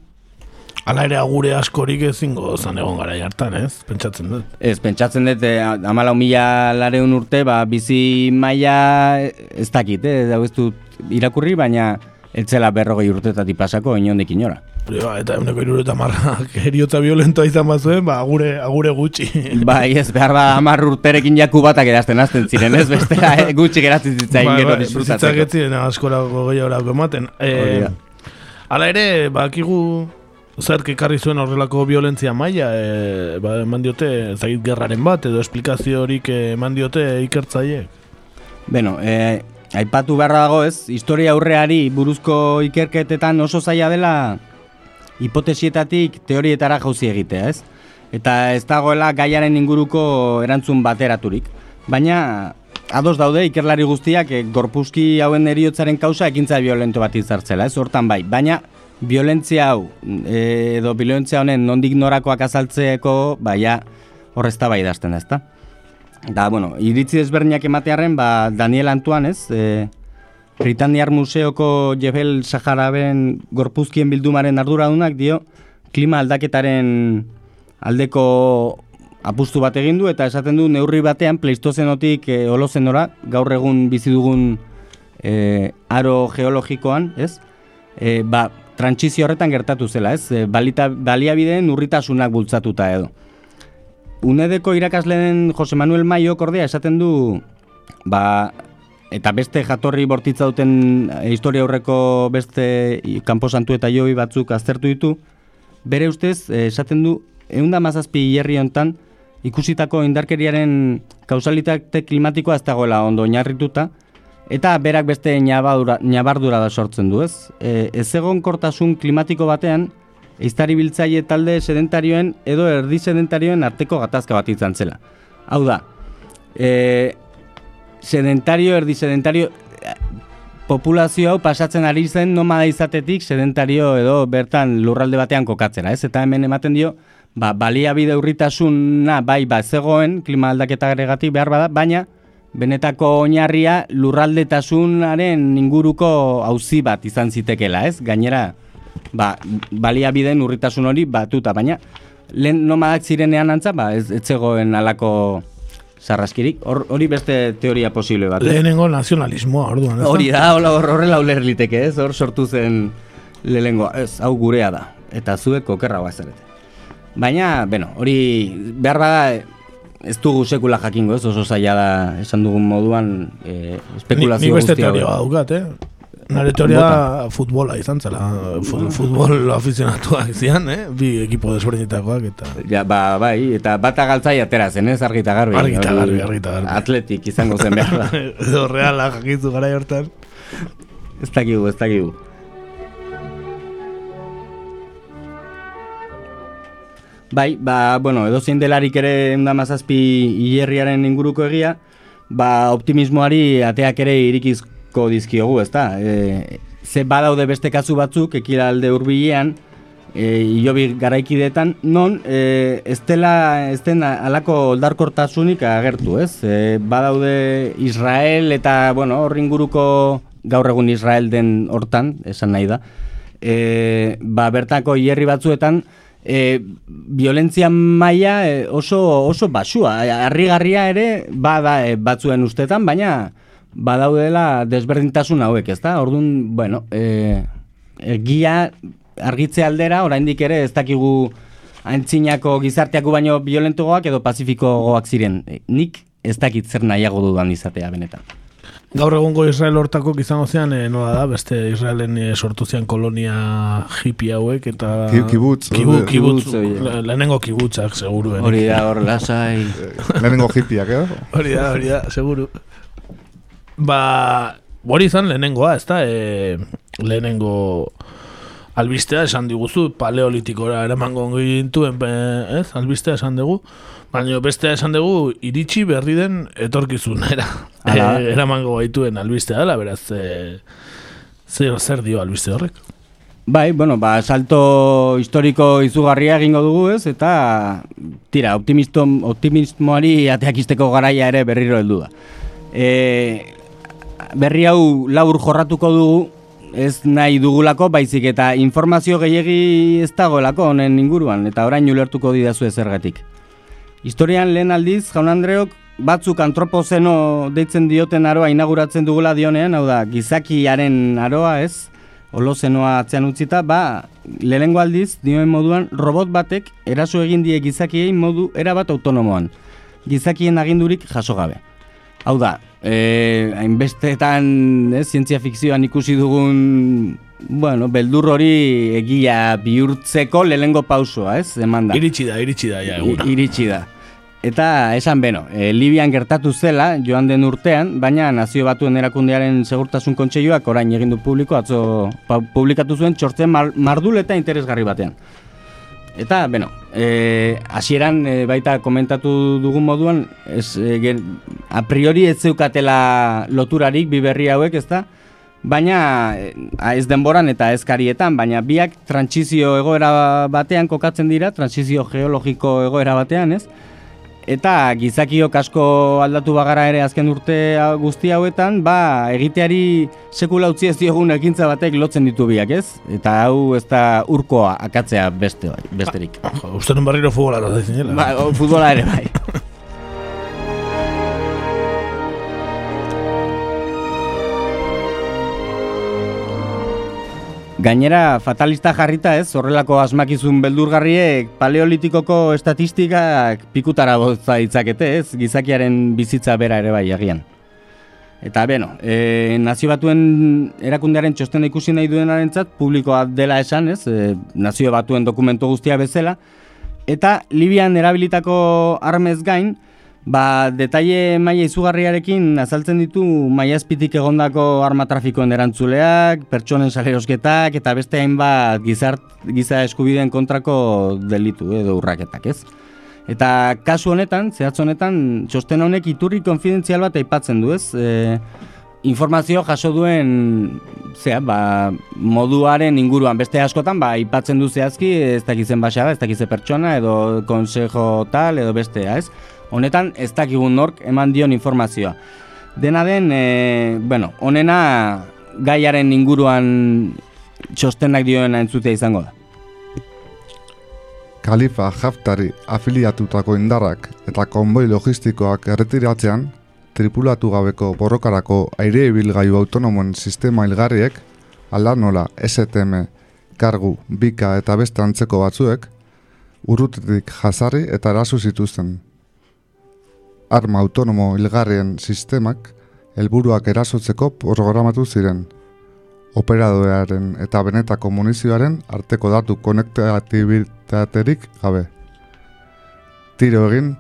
Hala ere agure askorik ezingo zan egon gara jartan, ez? Pentsatzen dut. Ez, pentsatzen dut, e, amala mila lareun urte, ba, bizi maila ez dakit, eh? ez dut irakurri, baina, etzela berrogei urtetatik pasako inondik inora. Ba, eta eguneko iruro eta marrak eriotza violentoa izan bazuen, ba, agure, agure gutxi. Bai, ez behar da amar urterekin jaku batak erazten azten ziren, ez bestela eh, gutxi geratzen zitzain Bai, gero bai, disfrutatzeko. bizitzak ez ziren askolako gehiagorako ematen. Hori E, da. Hala ere, bakigu zerk ekarri zuen horrelako violentzia maila, e, ba, eman diote, zagit gerraren bat, edo esplikazio horik eh, eman diote ikertzaiek. Beno, eh, aipatu beharra dago ez, historia aurreari buruzko ikerketetan oso zaila dela hipotesietatik teorietara jauzi egitea, ez? Eta ez dagoela gaiaren inguruko erantzun bateraturik. Baina ados daude ikerlari guztiak eh, gorpuzki hauen eriotzaren kausa ekintza violento bat izartzela, ez? Hortan bai, baina violentzia hau eh, edo violentzia honen nondik norakoak azaltzeko, baina horrezta bai dazten da, ezta? Da, bueno, iritzi desberdinak ematearen, ba, Daniel Antoine, ez? E, Britaniar Museoko Jebel Sahararen gorpuzkien bildumaren arduradunak dio, klima aldaketaren aldeko apustu bat egin du eta esaten du neurri batean pleistozenotik e, holozenora, gaur egun bizi dugun e, aro geologikoan, ez? E, ba, trantsizio horretan gertatu zela, ez? E, balita, baliabideen urritasunak bultzatuta edo. Unedeko irakasleen Jose Manuel Maio kordea esaten du ba, eta beste jatorri bortitza duten e, historia aurreko beste kanposantu eta jobi batzuk aztertu ditu, bere ustez e, esaten du eunda mazazpi hilerri hontan ikusitako indarkeriaren kausalitate klimatikoa ez dagoela ondo oinarrituta, eta berak beste ñabadura, ñabardura da sortzen du, ez? E, ez egon kortasun klimatiko batean, eiztari biltzaile talde sedentarioen edo erdi sedentarioen arteko gatazka bat izan zela. Hau da, e, sedentario, erdi sedentario, eh, populazio hau pasatzen ari zen nomada izatetik sedentario edo bertan lurralde batean kokatzera, ez? Eta hemen ematen dio, ba, baliabide urritasuna bai ba zegoen klima aldaketaregatik behar bada, baina benetako oinarria lurraldetasunaren inguruko auzi bat izan zitekela, ez? Gainera, ba, baliabideen urritasun hori batuta, baina lehen nomadak zirenean antza, ba, ez, ez zegoen alako sarraskirik. Hor- Hori beste teoria posible bat. ez? Lehenengo nazionalismoa, orduan. Hori da, horrela uler liteke, ez? Hor sortu zen lehenengoa, ez, hau gurea da. Eta zuek okerra bazarete. Baina, bueno, hori behar bada ez dugu sekula jakingo, ez? Oso zaila da esan dugun moduan e, Ni, espekulazio ni beste guzti hau. teoria daukat, eh? Nare teoria futbola izan zela. Fu- Futbol afizionatuak zian, eh? Bi ekipo desberdinetakoak eta... Ja, ba, bai, eta bata galtzai atera zen, ez? Argita garbi. Argita garbi, argita garbi. Atletik izango zen behar da. Edo reala jakitzu gara hortan. ez dakigu, ez dakigu. Bai, ba, bueno, edo zein delarik ere eunda mazazpi hilerriaren inguruko egia, ba, optimismoari ateak ere irikizko dizkiogu, ezta? E, ze badaude beste kasu batzuk, ekilalde hurbilean, e, ilobi garaikidetan, non e, ez dela, ez den alako oldarkortasunik agertu, ez? E, badaude Israel eta, bueno, hor inguruko gaur egun Israel den hortan, esan nahi da, e, ba, bertako hierri batzuetan, e, violentzia maila e, oso, oso basua, harrigarria ere bada e, batzuen ustetan, baina badaudela desberdintasun hauek, ezta? Orduan, bueno, e, egia argitze aldera, oraindik ere ez dakigu antzinako gizarteako baino violentogoak edo pazifikogoak ziren. Nik ez dakit zer nahiago dudan izatea benetan. Gaur egungo Israel hortako izango zean, e, nola da, beste Israelen e, sortu zean kolonia hippie hauek, eta... Ki- kibutz, Kibu, kibutz, Kibutz, hori. le- lehenengo kibutzak, seguru. Hori da, hor, lasai. Lehenengo hippiak, edo? Hori da, hori da, seguru. Ba, hori izan lehenengoa, ez da, e, lehenengo albistea esan diguzu, paleolitikora eramango gintuen, ez, albistea esan dugu, baina bestea esan dugu, iritsi berri den etorkizunera. E, eramango gaituen albistea dela, beraz, e, zer, zer dio albiste horrek? Bai, bueno, ba, salto historiko izugarria egingo dugu, ez? Eta, tira, optimisto, optimismoari ateak izteko garaia ere berriro heldu da. E, berri hau laur jorratuko dugu, ez nahi dugulako, baizik eta informazio gehiegi ez dagoelako honen inguruan, eta orain ulertuko didazu ezergatik. Historian lehen aldiz, jaun Andreok, batzuk antropozeno deitzen dioten aroa inauguratzen dugula dionean, hau da, gizakiaren aroa ez, holozenoa atzean utzita, ba, lehengo aldiz, dioen moduan, robot batek eraso egin die gizakiei modu erabat autonomoan. Gizakien agindurik jaso gabe. Hau da, eh, hainbestetan eh, zientzia fikzioan ikusi dugun bueno, beldur hori egia bihurtzeko lehengo pausoa, ez? Eman da. Iritsi da, iritsi da, ja, eguna. Iritsi da. Eta esan beno, e, Libian gertatu zela joan den urtean, baina nazio batuen erakundearen segurtasun kontseiluak orain egin du publiko, atzo publikatu zuen txortzen mar, mardul eta interesgarri batean. Eta, beno, e, hasieran e, baita komentatu dugun moduan, ez, e, gen, a priori ez zeukatela loturarik bi berri hauek, ez da? Baina ez denboran eta ez karietan, baina biak trantsizio egoera batean kokatzen dira, trantsizio geologiko egoera batean, ez? Eta gizakiok asko aldatu bagara ere azken urte guzti hauetan, ba, egiteari sekula utzi ez diogun ekintza batek lotzen ditu biak, ez? Eta hau ez da urkoa akatzea beste bai, besterik. Jo, uste nun barriro futbola zinela. Ba, futbola ere bai. Gainera, fatalista jarrita ez, horrelako asmakizun beldurgarriek paleolitikoko estatistikak pikutara botza ditzakete ez, gizakiaren bizitza bera ere bai agian. Eta beno, e, nazio batuen erakundearen txostena ikusi nahi duenarentzat publikoa dela esan ez, e, nazio batuen dokumento guztia bezala, eta Libian erabilitako armez gain, ba, detaile maila izugarriarekin azaltzen ditu maila azpitik egondako arma trafikoen erantzuleak, pertsonen salerosketak eta beste hainbat gizart, giza eskubideen kontrako delitu edo urraketak, ez? Eta kasu honetan, zehatz honetan, txosten honek iturri konfidentzial bat aipatzen du, ez? E, informazio jaso duen zea, ba, moduaren inguruan beste askotan ba aipatzen du zehazki ez dakizen basa ez dakize pertsona edo konsejo tal edo bestea, ez? Honetan ez dakigun nork eman dion informazioa. Dena den, e, bueno, honena gaiaren inguruan txostenak dioena entzutea izango da. Kalifa Haftari afiliatutako indarrak eta konboi logistikoak erretiratzean, tripulatu gabeko borrokarako aire ibilgailu autonomoen sistema hilgarriek, ala nola STM, kargu, bika eta beste antzeko batzuek, urrutetik jasarri eta erasu zituzten. Arma autonomo hilgarrien sistemak helburuak erasotzeko programatu ziren. Operadorearen eta benetako munizioaren arteko datu konektatibilitaterik gabe. Tiro egin,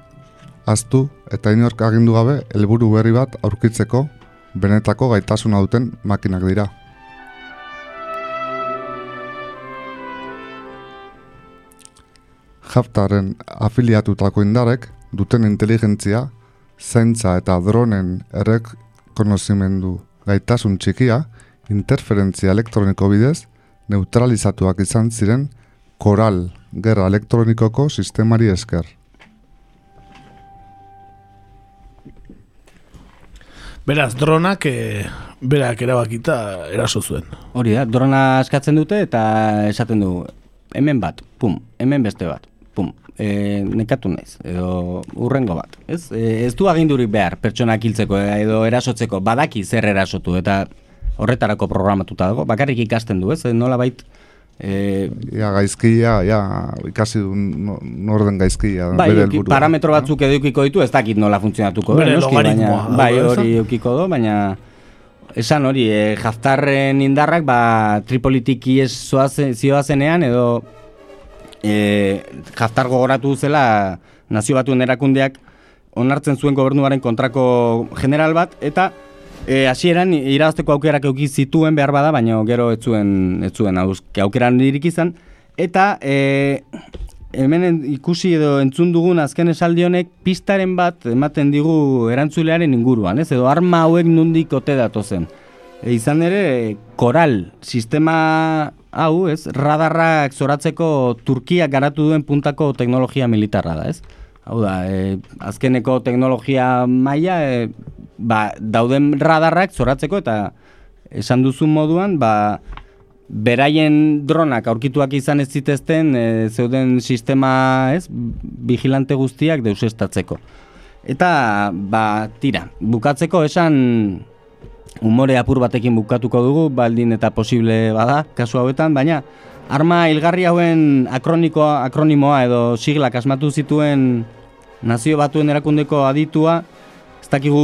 aztu eta inork agindu gabe helburu berri bat aurkitzeko benetako gaitasuna duten makinak dira. Haftaren afiliatutako indarek duten inteligentzia, zaintza eta dronen errekonozimendu gaitasun txikia, interferentzia elektroniko bidez, neutralizatuak izan ziren koral gerra elektronikoko sistemari esker. Beraz, dronak e, berak erabakita eraso zuen. Hori da, drona eskatzen dute eta esaten du hemen bat, pum, hemen beste bat, pum, e, nekatu naiz, edo urrengo bat. Ez, e, ez du agindurik behar pertsonak hiltzeko e, edo erasotzeko, badaki zer erasotu eta horretarako programatuta dago, bakarrik ikasten du, ez, e, nola bait, e, Ja, gaizkia, ja, ikasi du no- norden gaizkia. bai, bere euki- parametro batzuk edo eukiko ditu, ez dakit nola funtzionatuko, Bere noski, baina, bai, hori eukiko do, baina esan hori, e, jaftarren indarrak, ba, Tripolitik ies zioazenean, edo e, jaftar gogoratu zela nazio batuen erakundeak onartzen zuen gobernuaren kontrako general bat, eta e, hasieran irabazteko aukerak euki zituen behar bada, baina gero ez zuen, ez zuen aukeran dirik izan, eta e, hemen en- ikusi edo entzun dugun azken esaldi honek pistaren bat ematen digu erantzulearen inguruan, ez? Edo arma hauek nundik ote datozen. E, izan ere, koral sistema hau, ez? Radarrak zoratzeko Turkiak garatu duen puntako teknologia militarra da, ez? Hau da, e, azkeneko teknologia maila, e, ba, dauden radarrak zoratzeko eta esan duzun moduan, ba, beraien dronak aurkituak izan ez zitezten e, zeuden sistema, ez, vigilante guztiak deusestatzeko. Eta, ba, tira, bukatzeko esan umore apur batekin bukatuko dugu, baldin eta posible bada, kasu hauetan, baina arma hilgarri hauen akronikoa, akronimoa edo siglak asmatu zituen nazio batuen erakundeko aditua, ez dakigu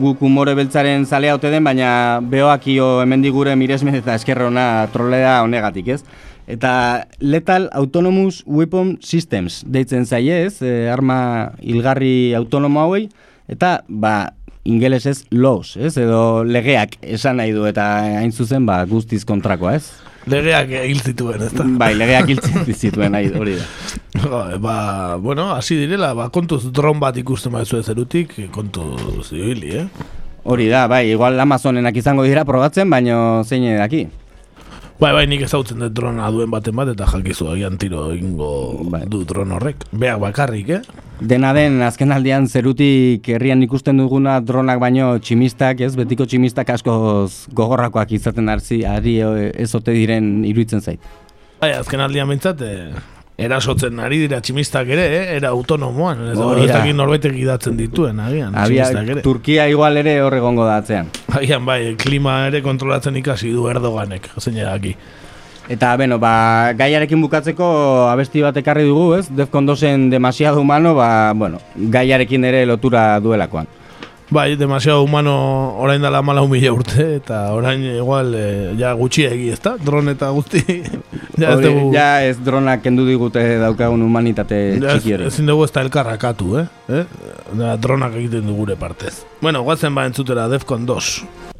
guk umore beltzaren zalea ote den, baina behoakio hemendigure miresmen eta eskerrona trolea honegatik, ez? Eta Lethal Autonomous Weapon Systems deitzen zaie ez, e, arma hilgarri autonomo hauei, eta ba, ingelesez laws, ez, edo legeak esan nahi du, eta hain zuzen ba, guztiz kontrakoa, ez? Legeak hil zituen, ez da? Bai, legeak hil zituen, nahi, hori da. Ba, bueno, hasi direla, ba, kontuz dron bat ikusten maizu zerutik, kontuz zibili, eh? Hori da, bai, igual Amazonenak izango dira probatzen, baino zein daki. Bai, bai, nik ezautzen dut drona duen baten bat eta jakizu agian tiro ingo bai. du dron horrek. Beak bakarrik, eh? Dena den, azken aldian zerutik herrian ikusten duguna dronak baino tximistak, ez? Betiko tximistak asko gogorrakoak izaten arzi, ari ezote diren iruditzen zait. Bai, azken aldian bintzat, eh, erasotzen ari dira tximistak ere, eh? era autonomoan, ez da norbaitek idatzen dituen, agian, tximistak ere. Turkia igual ere horregongo da atzean. Agian, bai, klima ere kontrolatzen ikasi du Erdoganek, zein edaki. Eta, bueno, ba, gaiarekin bukatzeko abesti bat ekarri dugu, ez? Defcon dozen demasiado humano, ba, bueno, gaiarekin ere lotura duelakoan. Bai, demasiado humano orain dala mala humila urte, eta orain igual e, ja gutxiegi ez da, dron eta guzti. ja, ez dugu... ja ez dronak kendu digute daukagun humanitate ja, txikiere. Ezin dugu ez da elkarrakatu, eh? eh? dronak egiten dugure partez. Bueno, guatzen ba entzutera, Defcon 2.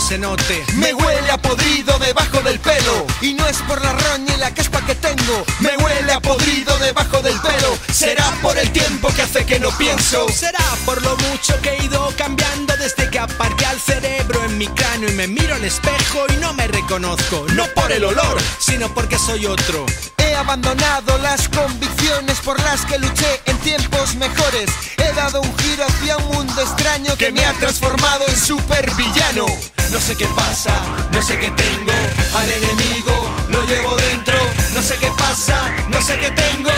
Se note. Me huele a podrido debajo del pelo. Y no es por la roña y la caspa que tengo. Me huele a podrido debajo del pelo. Será por el tiempo que hace que no pienso. Será por lo mucho que he ido cambiando desde que aparqué al cerebro en mi cráneo y me miro al espejo y no me reconozco. No por el olor, sino porque soy otro. He abandonado las convicciones por las que luché en tiempos mejores. He dado un giro hacia un mundo extraño que me ha transformado en supervillano. No sé qué pasa, no sé qué tengo. Al enemigo lo llevo dentro. No sé qué pasa, no sé qué tengo.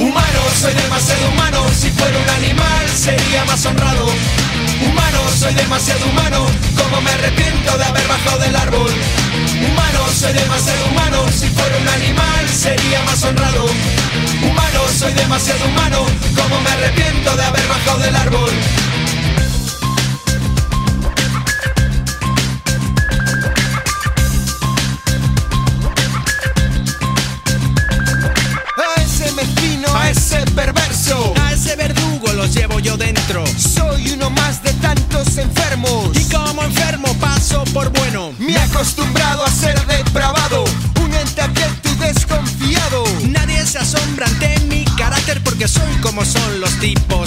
Humano, soy demasiado humano. Si fuera un animal sería más honrado. Humano, soy demasiado humano. Como me arrepiento de haber bajado del árbol. Humano, soy demasiado humano. Si fuera un animal sería más honrado. Humano, soy demasiado humano. Como me arrepiento de haber bajado del árbol. cómo son los tipos.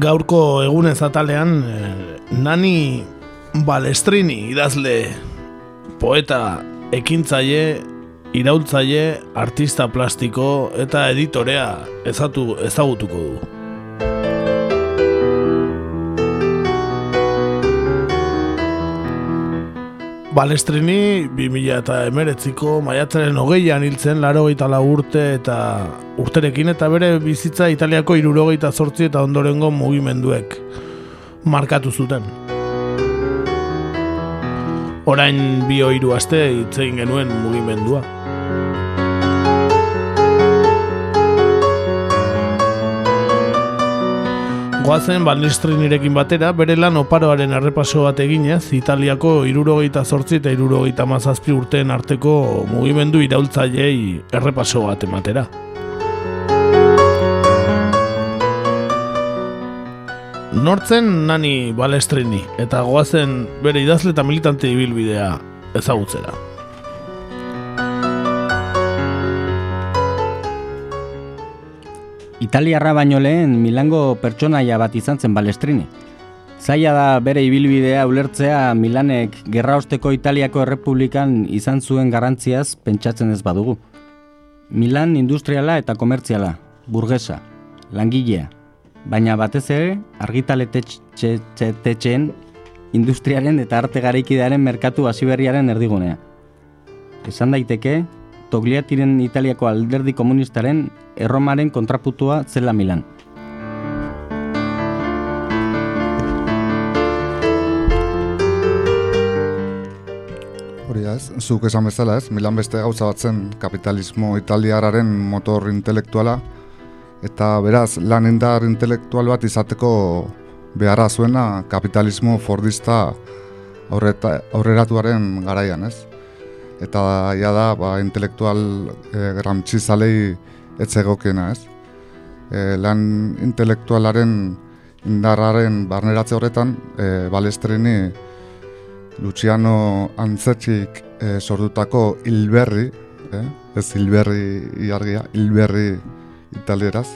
Gaurko egunez atalean eh, Nani Balestrini idazle poeta ekintzaile iraultzaile artista plastiko eta editorea ezatu ezagutuko du. Balestrini 2000 eta emeretziko maiatzaren hogeian hiltzen laro urte eta urterekin eta bere bizitza Italiako irurogeita zortzi eta ondorengo mugimenduek markatu zuten. Orain bi hiru aste hitz egin genuen mugimendua. Goazen Balnestrinirekin batera, bere lan oparoaren errepaso bat eginez, Italiako irurogeita zortzi eta irurogeita mazazpi urteen arteko mugimendu iraultzailei errepaso bat ematera. Nortzen nani balestrini eta goazen bere idazle eta militante ibilbidea ezagutzera. Italiarra baino lehen Milango pertsonaia bat izan zen balestrini. Zaila da bere ibilbidea ulertzea Milanek gerra osteko Italiako Errepublikan izan zuen garrantziaz pentsatzen ez badugu. Milan industriala eta komertziala, burgesa, langilea, baina batez ere argitaletetxeen industriaren eta arte garaikidearen merkatu hasiberriaren erdigunea. Esan daiteke, Togliatiren Italiako alderdi komunistaren erromaren kontraputua zela Milan. Hori ez, zuk esan bezala ez, Milan beste gauza batzen kapitalismo italiararen motor intelektuala eta beraz lan indar intelektual bat izateko beharra zuena kapitalismo fordista aurreta, aurreratuaren garaian ez. Eta ja da, ba, intelektual e, gramtxizalei etzegokena ez. E, lan intelektualaren indarraren barneratze horretan, e, balestrini Luciano Antzetxik e, sordutako hilberri, e, ez hilberri iargia, hilberri italieraz,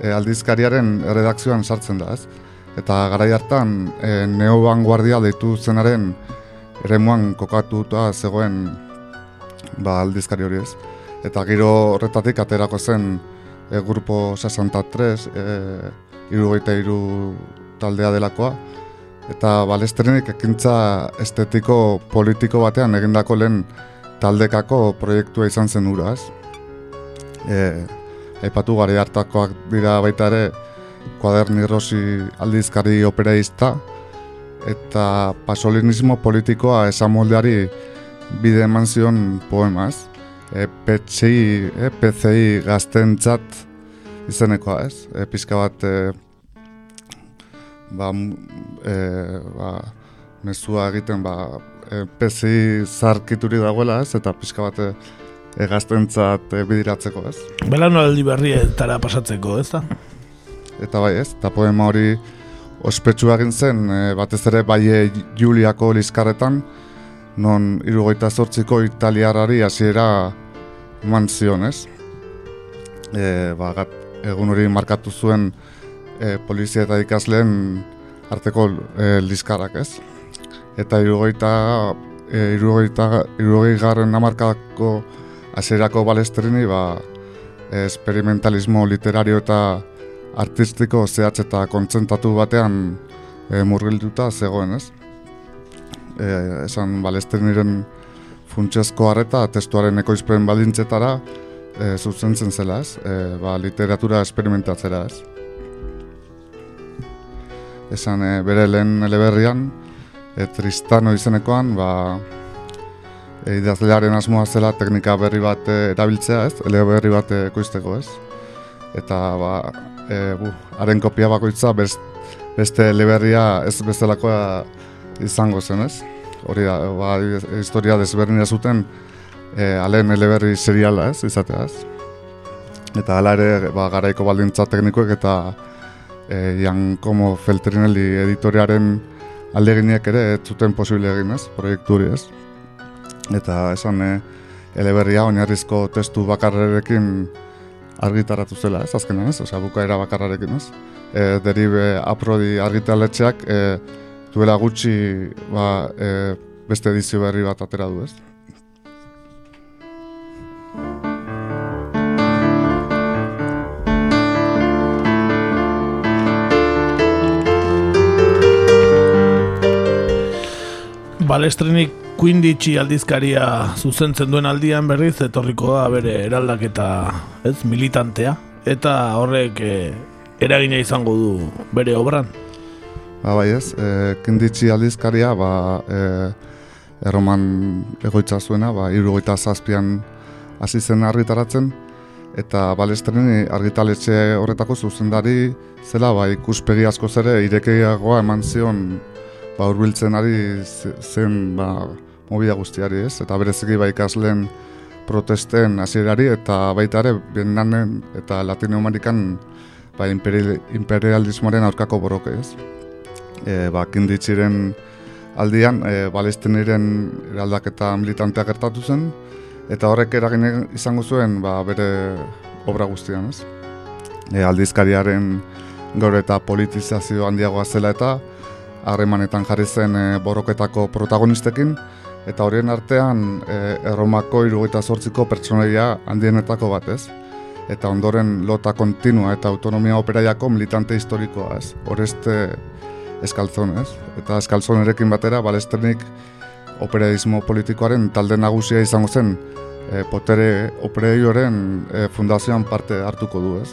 e, aldizkariaren redakzioan sartzen da ez. Eta garai hartan e, neobanguardia deitu zenaren eremuan kokatuta zegoen ba, aldizkari hori ez. Eta giro horretatik aterako zen e, grupo 63, e, irugaita iru taldea delakoa, eta balestrenik ekintza estetiko politiko batean egindako lehen taldekako proiektua izan zen ura, ez? E, Aipatu gari hartakoak dira baita ere kuaderni rosi aldizkari operaista eta pasolinismo politikoa esamoldeari bide eman zion poema, ez? E, PCI, e, PCI gaztentzat izenekoa, ez? E, pizka bat e, ba, e, ba, mezua egiten ba, e, pezi zarkituri dagoela ez, eta pixka bat egaztentzat e, bidiratzeko ez. Belanaldi berrietara pasatzeko ez da? Eta bai ez, eta poema hori ospetsu egin zen, e, batez ere bai Juliako lizkarretan, non irugoita zortziko italiarari hasiera eman zion ez. E, ba, gat, egun hori markatu zuen e, polizia eta ikasleen arteko e, lizkarak ez. Eta irugoita, e, irugoita, irugoi garren amarkako aserako balestrini, ba, experimentalismo literario eta artistiko zehatz eta kontzentatu batean e, murgilduta zegoen ez. E, esan balestriniren funtsezko harreta testuaren ekoizpen baldintzetara e, zuzentzen zela ez, e, ba, literatura esperimentatzera ez. Esan e, bere lehen eleberrian, e, Tristano izenekoan, ba, idazlearen asmoa zela teknika berri bat e, erabiltzea ez, eleberri bat ekoizteko ez. Eta ba, e, bu, haren kopia bakoitza best, beste eleberria ez bestelakoa izango zen ez. Hori da, ba, historia desberdina zuten e, alen eleberri seriala ez, izatea ez. Eta hala ere, ba, garaiko baldintza teknikoek eta e, Jan Como Feltrinelli editoriaren aldeginiek ere ez zuten posible egin ez, proiektu hori ez. Eta esan e, eleberria oinarrizko testu bakarrerekin argitaratu zela ez, azkenean ez, osea bukaera bakarrarekin ez. E, deribe aprodi argitaletxeak e, duela gutxi ba, e, beste edizio berri bat atera du ez. Balestrenik Quinditsi aldizkaria zuzentzen duen aldian berriz etorriko da bere eraldaketa ez militantea eta horrek e, eragina izango du bere obran. Ba bai ez, e, Quinditsi aldizkaria ba, e, erroman egoitza zuena, ba, irugoita zazpian hasi zen argitaratzen eta balestrini argitaletxe horretako zuzendari zela ba, ikuspegi asko zere irekeagoa eman zion ba, urbiltzen ari zen ba, mobila guztiari ez, eta bereziki ba, ikasleen protesten hasierari eta baita ere Vietnamen eta Latinoamerikan ba, imperialismoaren aurkako borroke ez. E, ba, kinditziren aldian, e, balesteniren eraldaketa militantea gertatu zen, eta horrek eragin izango zuen ba, bere obra guztian ez. E, aldizkariaren gaur eta politizazio handiagoa zela eta harremanetan jarri zen e, borroketako protagonistekin, eta horien artean e, erromako irugaita sortziko pertsonaia handienetako bat ez. Eta ondoren lota kontinua eta autonomia operaiako militante historikoa ez. Horeste eskaltzon ez. Eta eskaltzonerekin batera, balesternik operaismo politikoaren talde nagusia izango zen e, potere operaioren e, fundazioan parte hartuko du ez.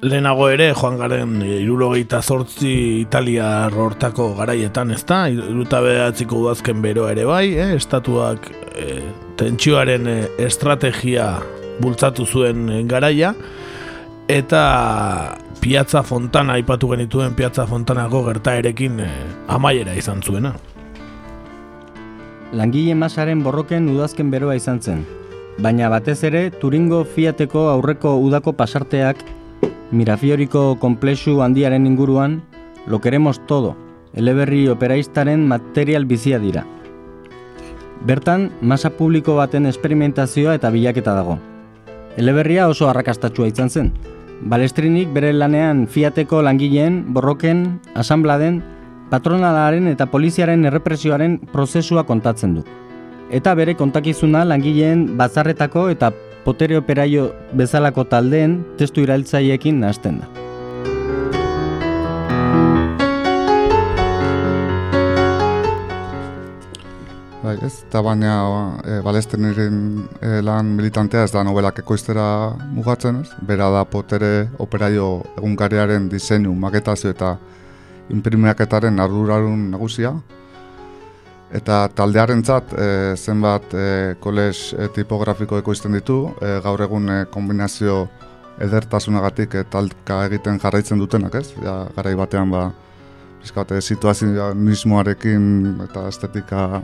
Lehenago ere joan garen irurogeita zortzi Italia hortako garaietan ez da, iruta behatziko udazken beroa ere bai, eh? estatuak eh, tentsioaren eh, estrategia bultzatu zuen garaia, eta Piazza Fontana aipatu genituen Piazza Fontanako gertaerekin eh, amaiera izan zuena. Langile masaren borroken udazken beroa izan zen, baina batez ere Turingo Fiateko aurreko udako pasarteak Mirafioriko komplexu handiaren inguruan, lo queremos todo, eleberri operaistaren material bizia dira. Bertan, masa publiko baten esperimentazioa eta bilaketa dago. Eleberria oso arrakastatsua izan zen. Balestrinik bere lanean fiateko langileen, borroken, asanbladen, patronalaren eta poliziaren errepresioaren prozesua kontatzen du. Eta bere kontakizuna langileen bazarretako eta potere operaio bezalako taldeen testu irailtzaiekin nahasten da. Bai, ez, eta baina e, balesten e, lan militantea ez da novelak ekoiztera mugatzen ez. Bera da potere operaio egunkariaren diseinu, maketazio eta imprimeaketaren ardurarun nagusia, eta taldearentzat e, zenbat e, koles e, tipografiko ekoizten ditu, e, gaur egun e, kombinazio edertasunagatik e, talka egiten jarraitzen dutenak, ez? Ja, garai batean ba, bizkate, situazionismoarekin eta estetika,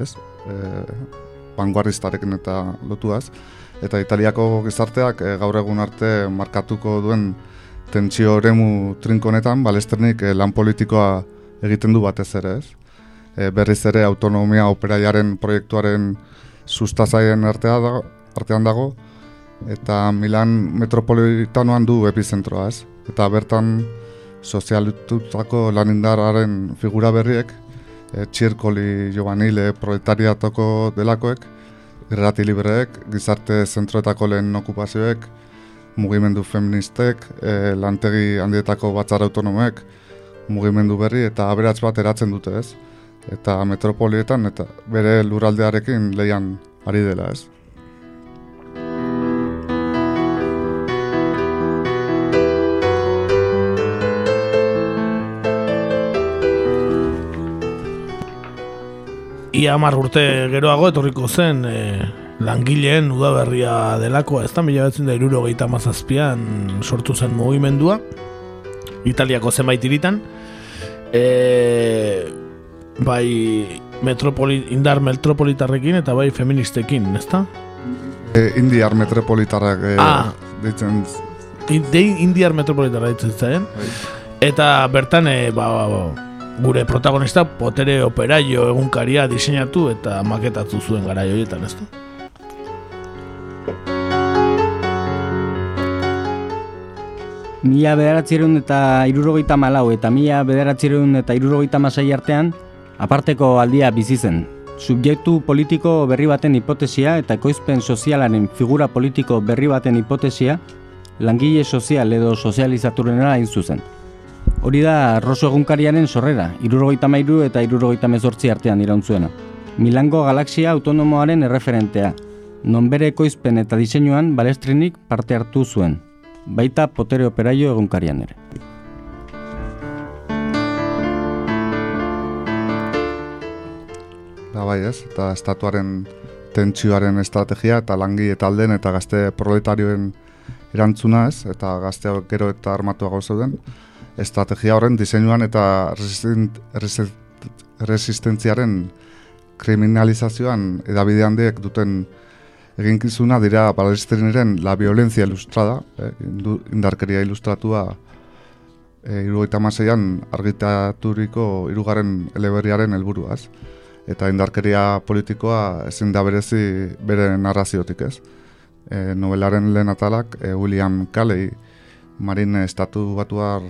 ez? E, vanguardistarekin eta lotuaz. Eta Italiako gizarteak e, gaur egun arte markatuko duen tentsio oremu trinkonetan, balesternik e, lan politikoa egiten du batez ere, ez? E, berriz ere autonomia operaiaren proiektuaren sustazaien artea da, artean dago, eta Milan metropolitanoan du epizentroa, ez? Eta bertan sozialitutako lanindararen figura berriek, e, txirkoli joanile proletariatoko delakoek, irrati libreek, gizarte zentroetako lehen okupazioek, mugimendu feministek, e, lantegi handietako batzar autonomek, mugimendu berri eta aberats bat eratzen dute ez. Eta metropolietan eta bere luraldearekin leian ari dela ez. Ia mar urte geroago etorriko zen e, langileen udaberria delako, ez da mila betzen da iruro gehieta mazazpian sortu zen mugimendua, Italiako zenbait iritan, e, bai metropoli, indar metropolitarrekin eta bai feministekin, ez da? E, indiar metropolitarrak e, ah. ditzen... indiar metropolitarrak ditzen zen, bai. eta bertan, e, ba, ba, ba, gure protagonista potere operaio egunkaria diseinatu eta maketatu zuen gara joietan, ez da? Mila bederatzireun eta irurogeita malau eta mila bederatzireun eta irurogeita masai artean, aparteko aldia bizi zen. Subjektu politiko berri baten hipotesia eta ekoizpen sozialaren figura politiko berri baten hipotesia, langile sozial edo sozializaturenera hain zuzen. Hori da Rosso egunkariaren sorrera, irurogeita mairu eta irurogeita mezortzi artean iraunzuena. Milango galaxia autonomoaren erreferentea, non bere ekoizpen eta diseinuan balestrinik parte hartu zuen, baita potere operaio egunkarian ere. Da bai ez, eta estatuaren tentsioaren estrategia eta langi eta alden eta gazte proletarioen erantzuna ez, eta gazte gero eta armatuago zeuden, estrategia horren diseinuan eta resistentziaren kriminalizazioan edabide handiek duten eginkizuna dira palestiniren la violencia ilustrada, eh, indarkeria ilustratua eh, irugaita argitaturiko irugarren eleberriaren helburuaz. Eta indarkeria politikoa ezin da berezi bere narraziotik ez. Eh, novelaren lehen atalak, eh, William Calley, marine estatu batuar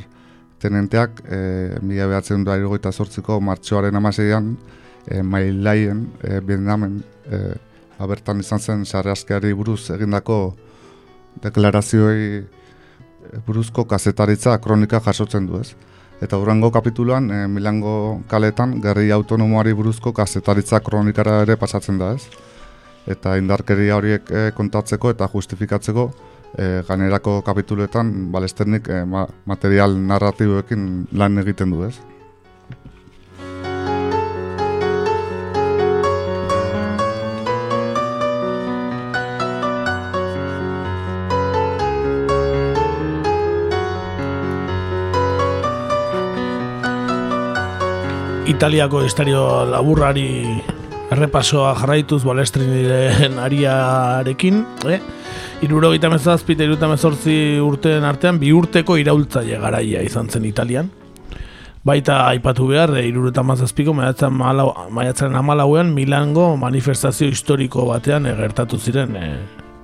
tenenteak e, mila behatzen da irugaita sortziko martxoaren amaseian e, mailaien, e, Vietnamen, e, abertan izan zen sarrazkeari buruz egindako deklarazioei e, buruzko kazetaritza kronika jasotzen du ez. Eta hurrengo kapituloan, e, Milango kaletan, gerri autonomoari buruzko kazetaritza kronikara ere pasatzen da ez. Eta indarkeria horiek e, kontatzeko eta justifikatzeko, e, ganerako kapituletan balesternik e, material narratiboekin lan egiten du ez. Italiako estario laburrari errepasoa jarraituz balestriniren ariarekin, eh? Irurogeita mezazpi eta irurogeita mezortzi urteen artean bi urteko iraultzaile garaia izan zen Italian. Baita aipatu behar, e, irurogeita mazazpiko maiatzaren amalauean Milango manifestazio historiko batean egertatu ziren e,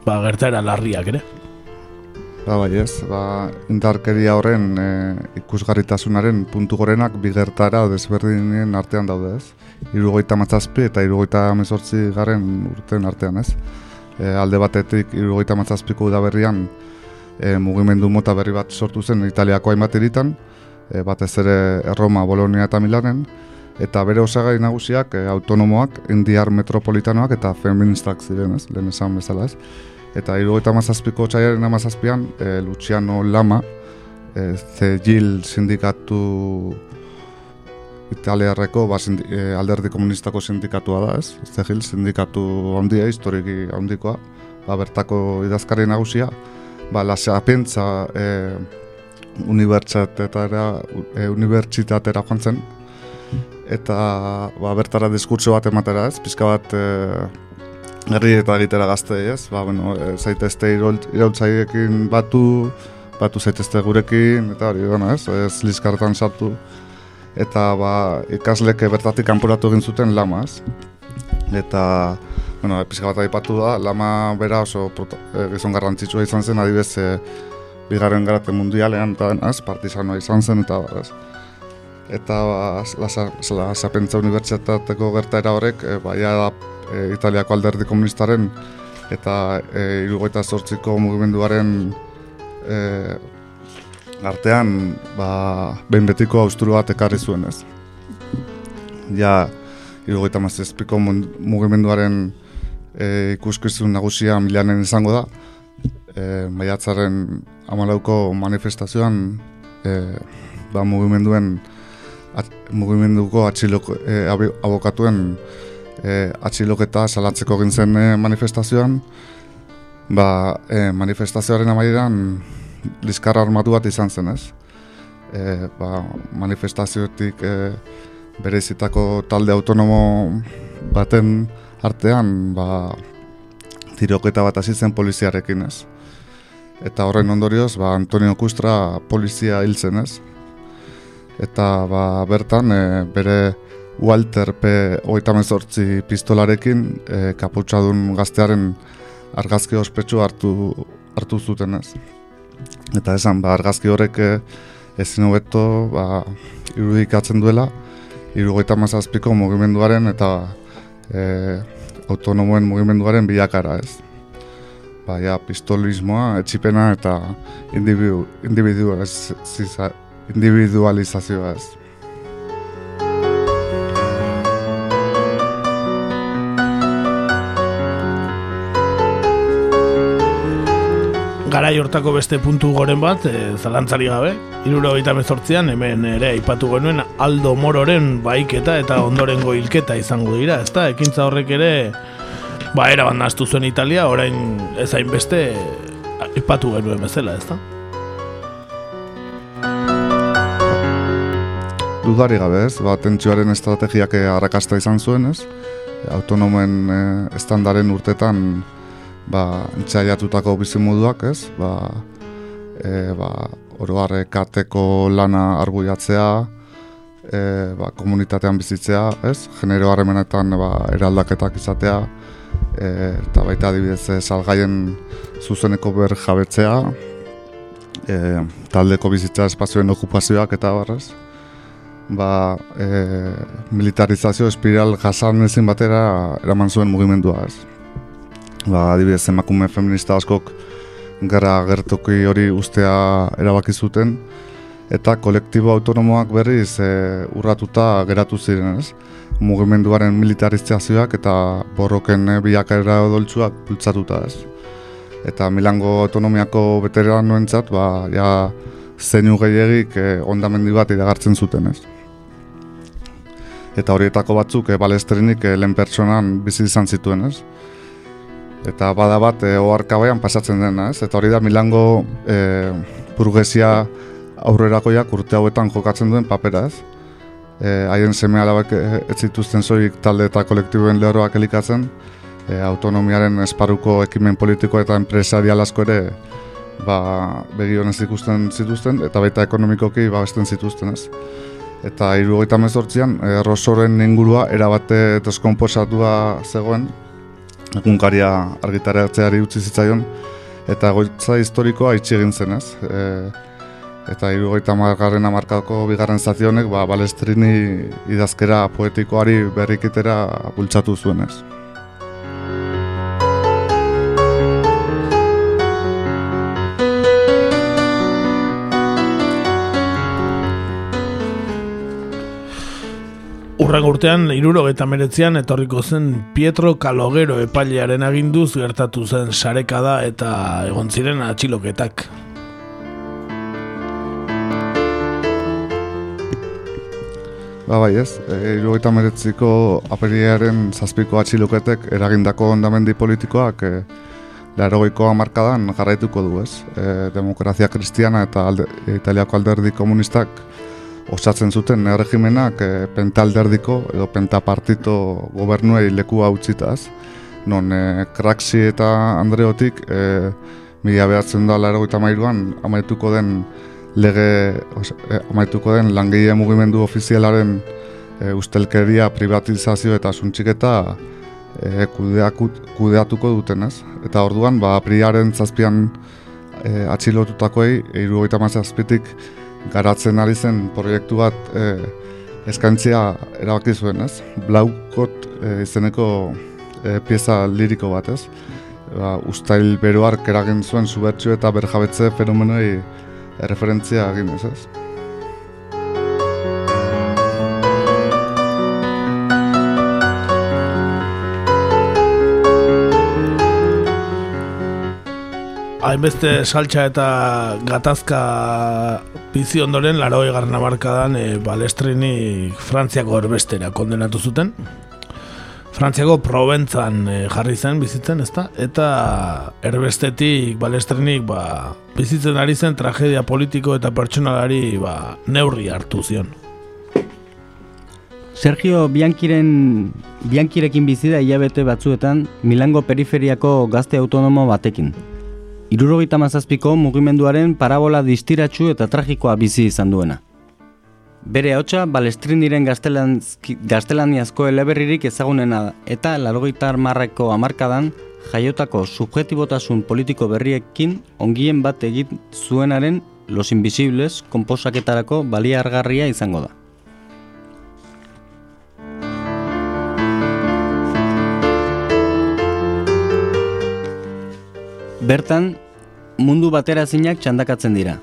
ba, gertaera larriak ere. Ba, bai ez, ba, indarkeria horren e, ikusgarritasunaren puntu gorenak bigertara desberdinen artean daude ez. Irurogeita mazazpi eta irurogeita mezortzi garen urten artean ez e, alde batetik irugaita matzazpiko udaberrian e, mugimendu mota berri bat sortu zen Italiako hainbat eritan, e, batez ere Roma, Bolonia eta Milanen, eta bere osagai nagusiak e, autonomoak, indiar metropolitanoak eta feministak ziren, ez, lehen esan bezala ez. Eta irugaita mazazpiko txaiaren amazazpian, e, Luciano Lama, e, Zegil sindikatu italiarreko ba, sindi, e, alderdi komunistako sindikatua da, ez? Zegil sindikatu handia, historiki handikoa, ba, bertako idazkari nagusia, ba, la sapientza e, unibertsitatera, e, unibertsitatera joan zen, eta ba, bertara diskurtso bat ematera ez, pizka bat e, herri eta egitera gazte ez, ba, bueno, e, zaitezte iraultzaiekin batu, batu zaitezte gurekin, eta hori dena ez, ez lizkartan sartu, eta ba, ikasleke bertatik kanporatu egin zuten lama ez, eta bueno, pizka bat aipatu da, lama bera oso e, gizon garrantzitsua izan zen, adibez, e, bigarren garate mundialean, eta denaz, partizanoa izan zen, eta ez eta ba, la Sapentza Unibertsitateko gertaera horrek e, baia da e, Italiako alderdi komunistaren eta e, irugoita sortziko mugimenduaren e, artean ba, behin betiko austuru bat ekarri zuen ez. Ja, irugoita mazizpiko mugimenduaren e, ikuskizun nagusia milanen izango da, e, maiatzaren amalauko manifestazioan e, ba, mugimenduen mugimenduko atxilok, e, abokatuen e, atxiloketa salatzeko egin zen e, manifestazioan, ba, e, manifestazioaren amaieran liskar armatu bat izan zen ez. E, ba, manifestazioetik e, berezitako talde autonomo baten artean ba, tiroketa bat hasi zen poliziarekin ez. Eta horren ondorioz, ba, Antonio Kustra polizia hil zen ez eta ba, bertan e, bere Walter P. oita mezortzi pistolarekin e, kaputxadun gaztearen argazki ospetsu hartu, hartu zuten ez. Eta esan, ba, argazki horrek e, ezin hobeto ba, irudikatzen duela, irugoita mazazpiko mugimenduaren eta e, autonomoen mugimenduaren bilakara ez. Ba, ja, pistolismoa, etxipena eta individu, individu ez, individualizazioaz. Garai hortako beste puntu goren bat, e, zalantzari gabe, iruro gita mezortzian, hemen ere aipatu genuen Aldo Mororen baiketa eta ondorengo hilketa izango dira, ezta? Ekintza horrek ere, ba, eraban zuen Italia, orain ezain beste aipatu genuen bezala, ezta? Dudari gabe ez, ba, tentsioaren estrategiak arrakasta izan zuen ez, autonomen e, estandaren urtetan ba, entzaiatutako bizimoduak ez, ba, e, ba, oroarre kateko lana arguiatzea, e, ba, komunitatean bizitzea, ez, genero harremenetan ba, eraldaketak izatea, e, eta baita adibidez salgaien zuzeneko ber jabetzea, e, taldeko bizitza espazioen okupazioak eta barrez ba, e, militarizazio espiral jasan ezin batera eraman zuen mugimendua ez. Ba, adibidez, emakume feminista askok gara gertuki hori ustea erabaki zuten eta kolektibo autonomoak berriz e, urratuta geratu ziren ez. Mugimenduaren militarizazioak eta borroken bilakaera odoltsuak bultzatuta ez. Eta Milango autonomiako beteran nuentzat, ba, ja, zeinu gehiagik e, ondamendi bat iragartzen zuten ez eta horietako batzuk e, balestrenik e, lehen pertsonan bizi izan zituen, ez? Eta bada bat e, oarkabaian pasatzen dena, ez? Eta hori da Milango e, burgesia aurrerakoiak urte hauetan jokatzen duen papera, ez? E, haien seme alabak ez zituzten zoik talde eta kolektiboen lehoroak elikatzen, e, autonomiaren esparuko ekimen politiko eta empresarial asko ere ba, begionez ikusten zituzten, eta baita ekonomikoki babesten zituzten, ez? Eta irugaita mezortzian, errosoren ingurua erabate deskomposatua zegoen, egunkaria argitaratzeari utzi zitzaion, eta goitza historikoa itxi egin zen ez. E, eta irugaita margarren amarkako bigarren zazionek, ba, balestrini idazkera poetikoari berrikitera bultzatu zuen Urrengo urtean, irurogeta meretzian etorriko zen Pietro Kalogero epailearen aginduz gertatu zen sarekada eta egon ziren atxiloketak. Ba bai ez, e, irugita meretziko aperiaren zazpiko atxiluketek eragindako ondamendi politikoak e, larogeiko amarkadan jarraituko du ez. E, demokrazia kristiana eta alde, italiako alderdi komunistak osatzen zuten erregimenak e, pentalderdiko edo pentapartito gobernuei leku hau txitaz. Non e, Kraxi eta Andreotik e, mila behatzen da larogeita mairuan amaituko den lege e, amaituko den langile mugimendu ofizialaren e, ustelkeria privatizazio eta suntxiketa e, kudeatuko duten ez. Eta orduan, ba, apriaren zazpian e, atxilotutakoei, eiru goita zazpitik garatzen ari zen proiektu bat e, eskantzia erabaki zuen ez. Blaukot e, izeneko e, pieza liriko bat ez. Ba, ustail beruark eragin zuen zubertxu eta berjabetze fenomenoi referentzia egin ez ez. Hainbeste saltxa eta gatazka bizi ondoren laro egarren abarkadan e, balestrenik Frantziako erbestera kondenatu zuten. Frantziako Proventzan e, jarri zen bizitzen, ezta? Eta erbestetik balestrenik ba, bizitzen ari zen tragedia politiko eta pertsonalari ba, neurri hartu zion. Sergio Bianchiren Bianchirekin bizi da hilabete batzuetan Milango periferiako gazte autonomo batekin. Irurogeita mazazpiko mugimenduaren parabola distiratsu eta tragikoa bizi izan duena. Bere hotza balestriniren gaztelaniazko eleberririk ezagunena da, eta larogeita marreko amarkadan jaiotako subjetibotasun politiko berriekin ongien bat egit zuenaren Los Invisibles komposaketarako baliargarria izango da. Bertan, mundu batera zinak txandakatzen dira.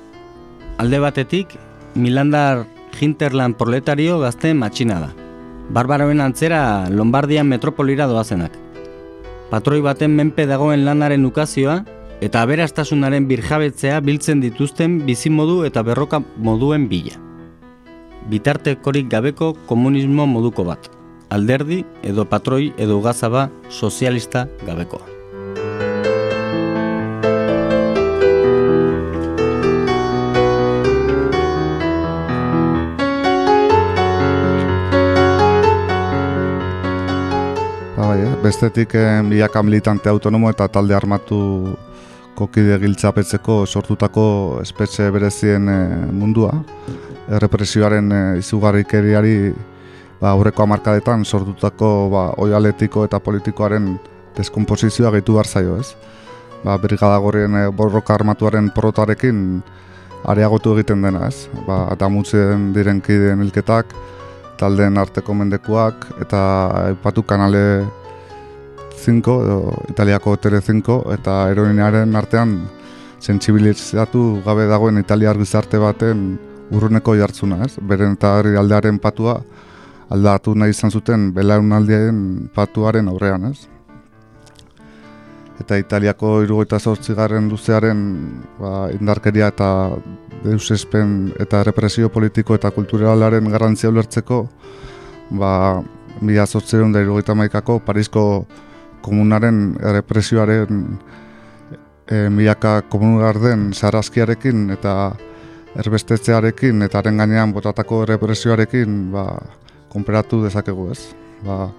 Alde batetik, Milandar Hinterland proletario gazte matxina da. Barbaroen antzera Lombardian metropolira doazenak. Patroi baten menpe dagoen lanaren ukazioa eta aberastasunaren birjabetzea biltzen dituzten bizimodu eta berroka moduen bila. Bitartekorik gabeko komunismo moduko bat. Alderdi edo patroi edo gazaba sozialista gabekoa. Bestetik eh, milaka militante autonomo eta talde armatu kokide giltzapetzeko sortutako espetxe berezien eh, mundua. Errepresioaren eh, izugarrikeriari ba, aurreko amarkadetan sortutako ba, oialetiko eta politikoaren deskomposizioa gehitu behar zaio ez. Ba, Brigada gorrien eh, borroka armatuaren porotarekin areagotu egiten dena ez. Ba, damutzen diren kideen hilketak, taldeen arteko mendekuak eta epatu kanale 5 edo Italiako Tele 5 eta heroinaren artean sentsibilizatu gabe dagoen italiar gizarte baten urruneko jartzuna, ez? Beren eta aldearen patua aldatu nahi izan zuten belaunaldien patuaren aurrean, ez? Eta Italiako irugoita zortzigarren luzearen ba, indarkeria eta deusespen eta represio politiko eta kulturalaren garrantzia ulertzeko ba, mila zortzireun da irugoita maikako Parisko komunaren represioaren e, milaka komunar den sarraskiarekin eta erbestetzearekin eta haren gainean botatako represioarekin ba, konperatu dezakegu ez. Ba,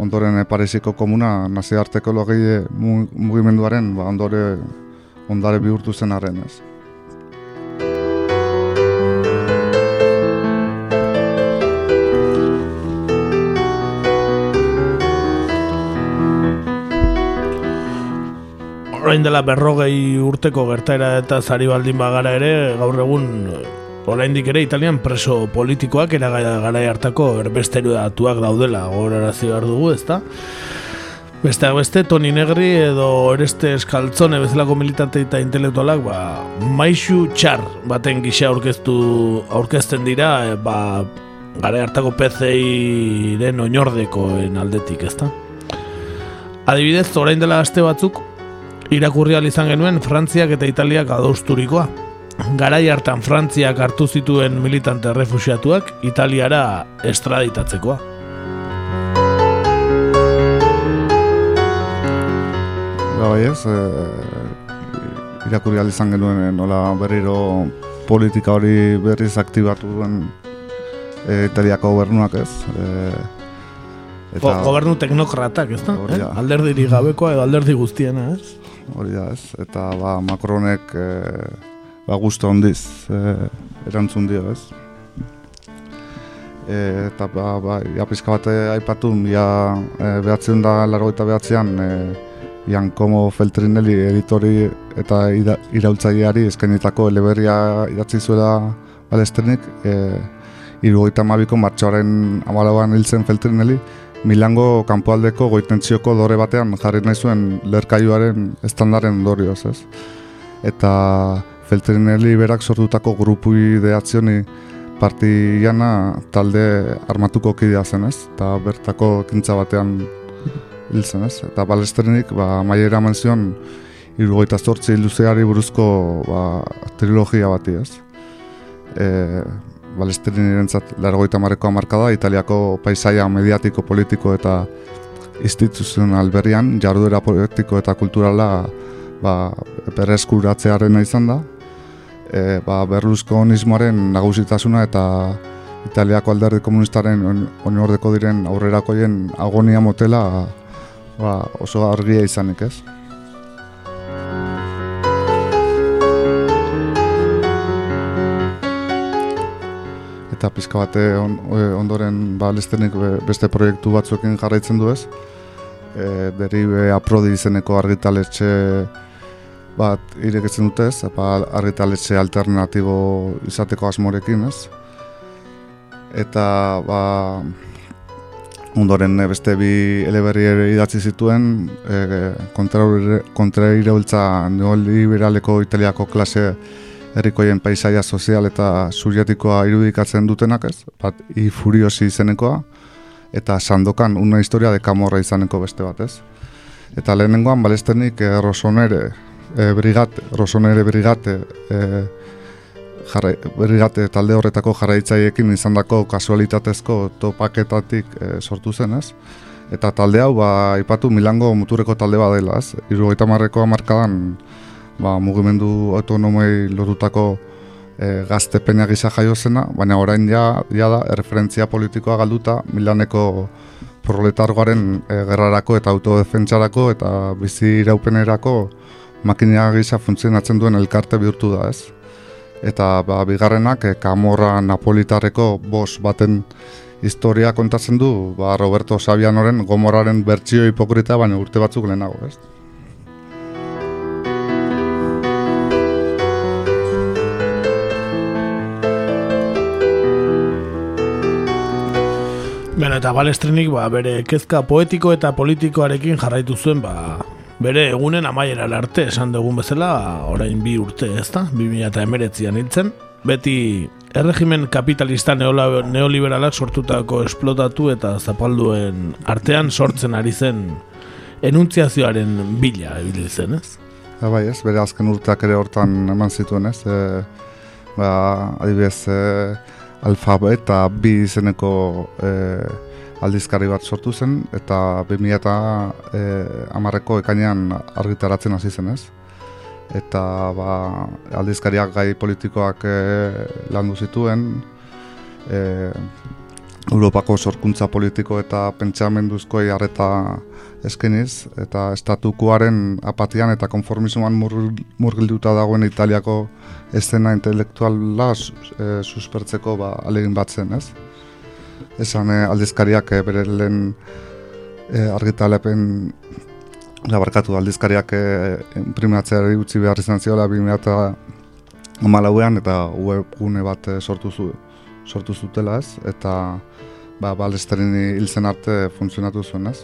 ondoren e, Parisiko komuna naziarteko logei mugimenduaren ba, ondore ondare bihurtu zen arren ez. Orain dela berrogei urteko gertaera eta zari baldin bagara ere, gaur egun oraindik ere italian preso politikoak era gara hartako erbesteru datuak daudela gogorarazi behar dugu, ezta? Besteak beste, Toni Negri edo Oreste Eskaltzone bezalako militante eta intelektualak ba, maixu txar baten gisa aurkeztu aurkezten dira e, ba, gara hartako PC-iren oinordekoen aldetik, ezta? Adibidez, orain dela aste batzuk irakurri izan genuen Frantziak eta Italiak adosturikoa. garai hartan Frantziak hartu zituen militante refusiatuak Italiara estraditatzekoa. Ba, bai ez, e, irakurri izan genuen e, nola berriro politika hori berriz aktibatu duen e, Italiako gobernuak ez. E, eta, gobernu teknokratak ez da? Eh? Alderdiri gabekoa edo alderdi guztiena ez? Hori da ez, eta ba, Macronek e, ba, guztu ondiz e, erantzun dio ez. E, eta ba, ba, ja pizka bate aipatu, ja e, behatzen da largo eta behatzean, e, Jankomo Feltrinelli editori eta ira, iraultzaileari eskainitako eleberria idatzi zuela balestenik, e, irugoita mabiko martxoaren amalauan hiltzen Feltrinelli, Milango kanpoaldeko goitentzioko dore batean jarri nahi zuen lerkaiuaren estandaren ondorioz, ez? Eta Feltrinelli berak sortutako grupu ideatzioni partiana talde armatuko kidea zen, ez? Eta bertako kintza batean hil zen, ez? Eta balestrenik, ba, maiera menzion, irugoita zortzi luzeari buruzko ba, trilogia bati, ez? E, balestrin irentzat largoita marreko amarkada, italiako paisaia mediatiko, politiko eta instituzional berrian, jarduera politiko eta kulturala ba, perreskuratzearen izan da. E, ba, Berlusconismoaren nagusitasuna eta Italiako alderdi komunistaren oinordeko diren aurrerakoien agonia motela ba, oso argia izanik ez. Eta pizka bate on, ondoren ba, listenik beste proiektu batzuekin jarraitzen du ez. E, deribe aprodi izeneko argitaletxe bat ireketzen dute ez, ba, argitaletxe alternatibo izateko asmorekin ez. Eta ba, ondoren beste bi eleberri ere idatzi zituen e, kontra, kontra neoliberaleko italiako klase herrikoien paisaia sozial eta suriatikoa irudikatzen dutenak ez, bat i furiosi izenekoa, eta sandokan una historia de camorra izaneko beste bat ez. Eta lehenengoan balestenik e, rosonere, e, brigate, rosonere brigate, e, jarra, brigate talde horretako jarraitzaiekin izan dako kasualitatezko topaketatik e, sortu zen ez. Eta talde hau, ba, ipatu Milango muturreko talde bat dela, ez? Irugaita marreko amarkadan, ba, mugimendu autonomoi lotutako e, gazte peina gisa jaio zena, baina orain ja, ja da, erreferentzia politikoa galduta Milaneko proletargoaren e, gerrarako eta autodefentsarako eta bizi iraupenerako makina gisa funtzionatzen duen elkarte bihurtu da ez. Eta ba, bigarrenak e, kamorra napolitareko bos baten historia kontatzen du ba, Roberto Sabianoren gomorraren bertsio hipokrita baina urte batzuk lehenago ez. Beno, eta balestrenik, ba, bere kezka poetiko eta politikoarekin jarraitu zuen, ba, bere egunen amaiera arte esan dugun bezala, orain bi urte ez da, 2008an hiltzen, beti erregimen kapitalista neoliberalak sortutako esplotatu eta zapalduen artean sortzen ari zen enuntziazioaren bila ebil zen, ez? Ja, bai, ez, bere azken urteak ere hortan eman zituen, ez? E, ba, adibidez, e, alfabet eta bi izeneko e, aldizkari bat sortu zen eta 2000 eta e, amarreko ekainean argitaratzen hasi zen ez. Eta ba, aldizkariak gai politikoak e, landu zituen, e, Europako sorkuntza politiko eta pentsamenduzko harreta eskeniz, eta estatukuaren apatian eta konformismoan murgilduta dagoen Italiako eszena intelektuala e, suspertzeko ba, alegin bat zen, ez? Esan e, aldizkariak e, bere lehen e, argitalepen labarkatu aldizkariak e, imprimatzeari utzi behar izan ziola 2000 eta eta webgune bat sortu, zu, sortu zutela ez, eta ba, balesterini hil zen arte funtzionatu zuen ez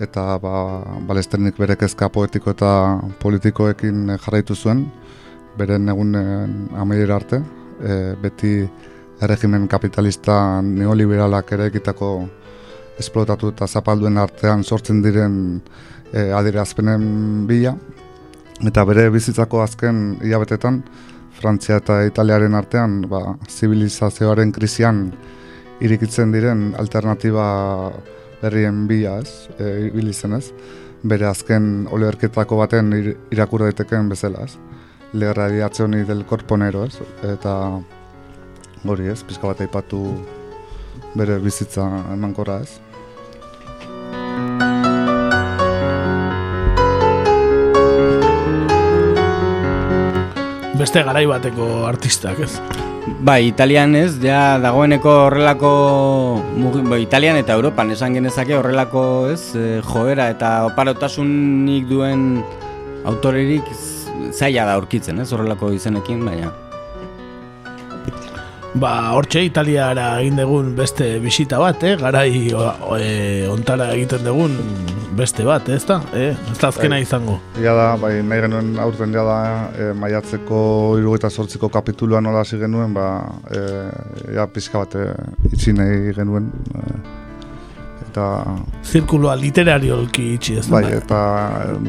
eta ba, balesterinik bere kezka poetiko eta politikoekin jarraitu zuen, beren egunen amaiera arte, e, beti erregimen kapitalista neoliberalak ere ekitako esplotatu eta zapalduen artean sortzen diren e, adirazpenen bila, eta bere bizitzako azken hilabetetan Frantzia eta Italiaren artean, ba, zibilizazioaren krisian irikitzen diren alternatiba berrien bila, ez, e, ibili zen, ez, bere azken oleberketako baten ir, irakur daiteken bezala, ez, le radiazioni del corpo nero, ez, eta hori, ez, pizka bat aipatu bere bizitza emankorra, ez. Beste garai bateko artistak, ez? Bai, Italian ez, ja dagoeneko horrelako, mugi- bai, Italian eta Europan esan genezake horrelako ez, eh, joera eta oparotasunik duen autorerik zaila da aurkitzen, ez, horrelako izenekin, baina. Ba, hortxe Italiara egin dugun beste bisita bat, eh? Garai o, e, ontara egiten dugun beste bat, ez da? Eh? Ez da azkena Bai. izango. Ja da, bai, nahi genuen aurten ja da, e, maiatzeko irugaita sortziko kapitulua nola hasi genuen, ba, e, ja pizka bat e, itxi nahi genuen. E, eta... Zirkuloa literariolki itxi, ez da? Bai, eta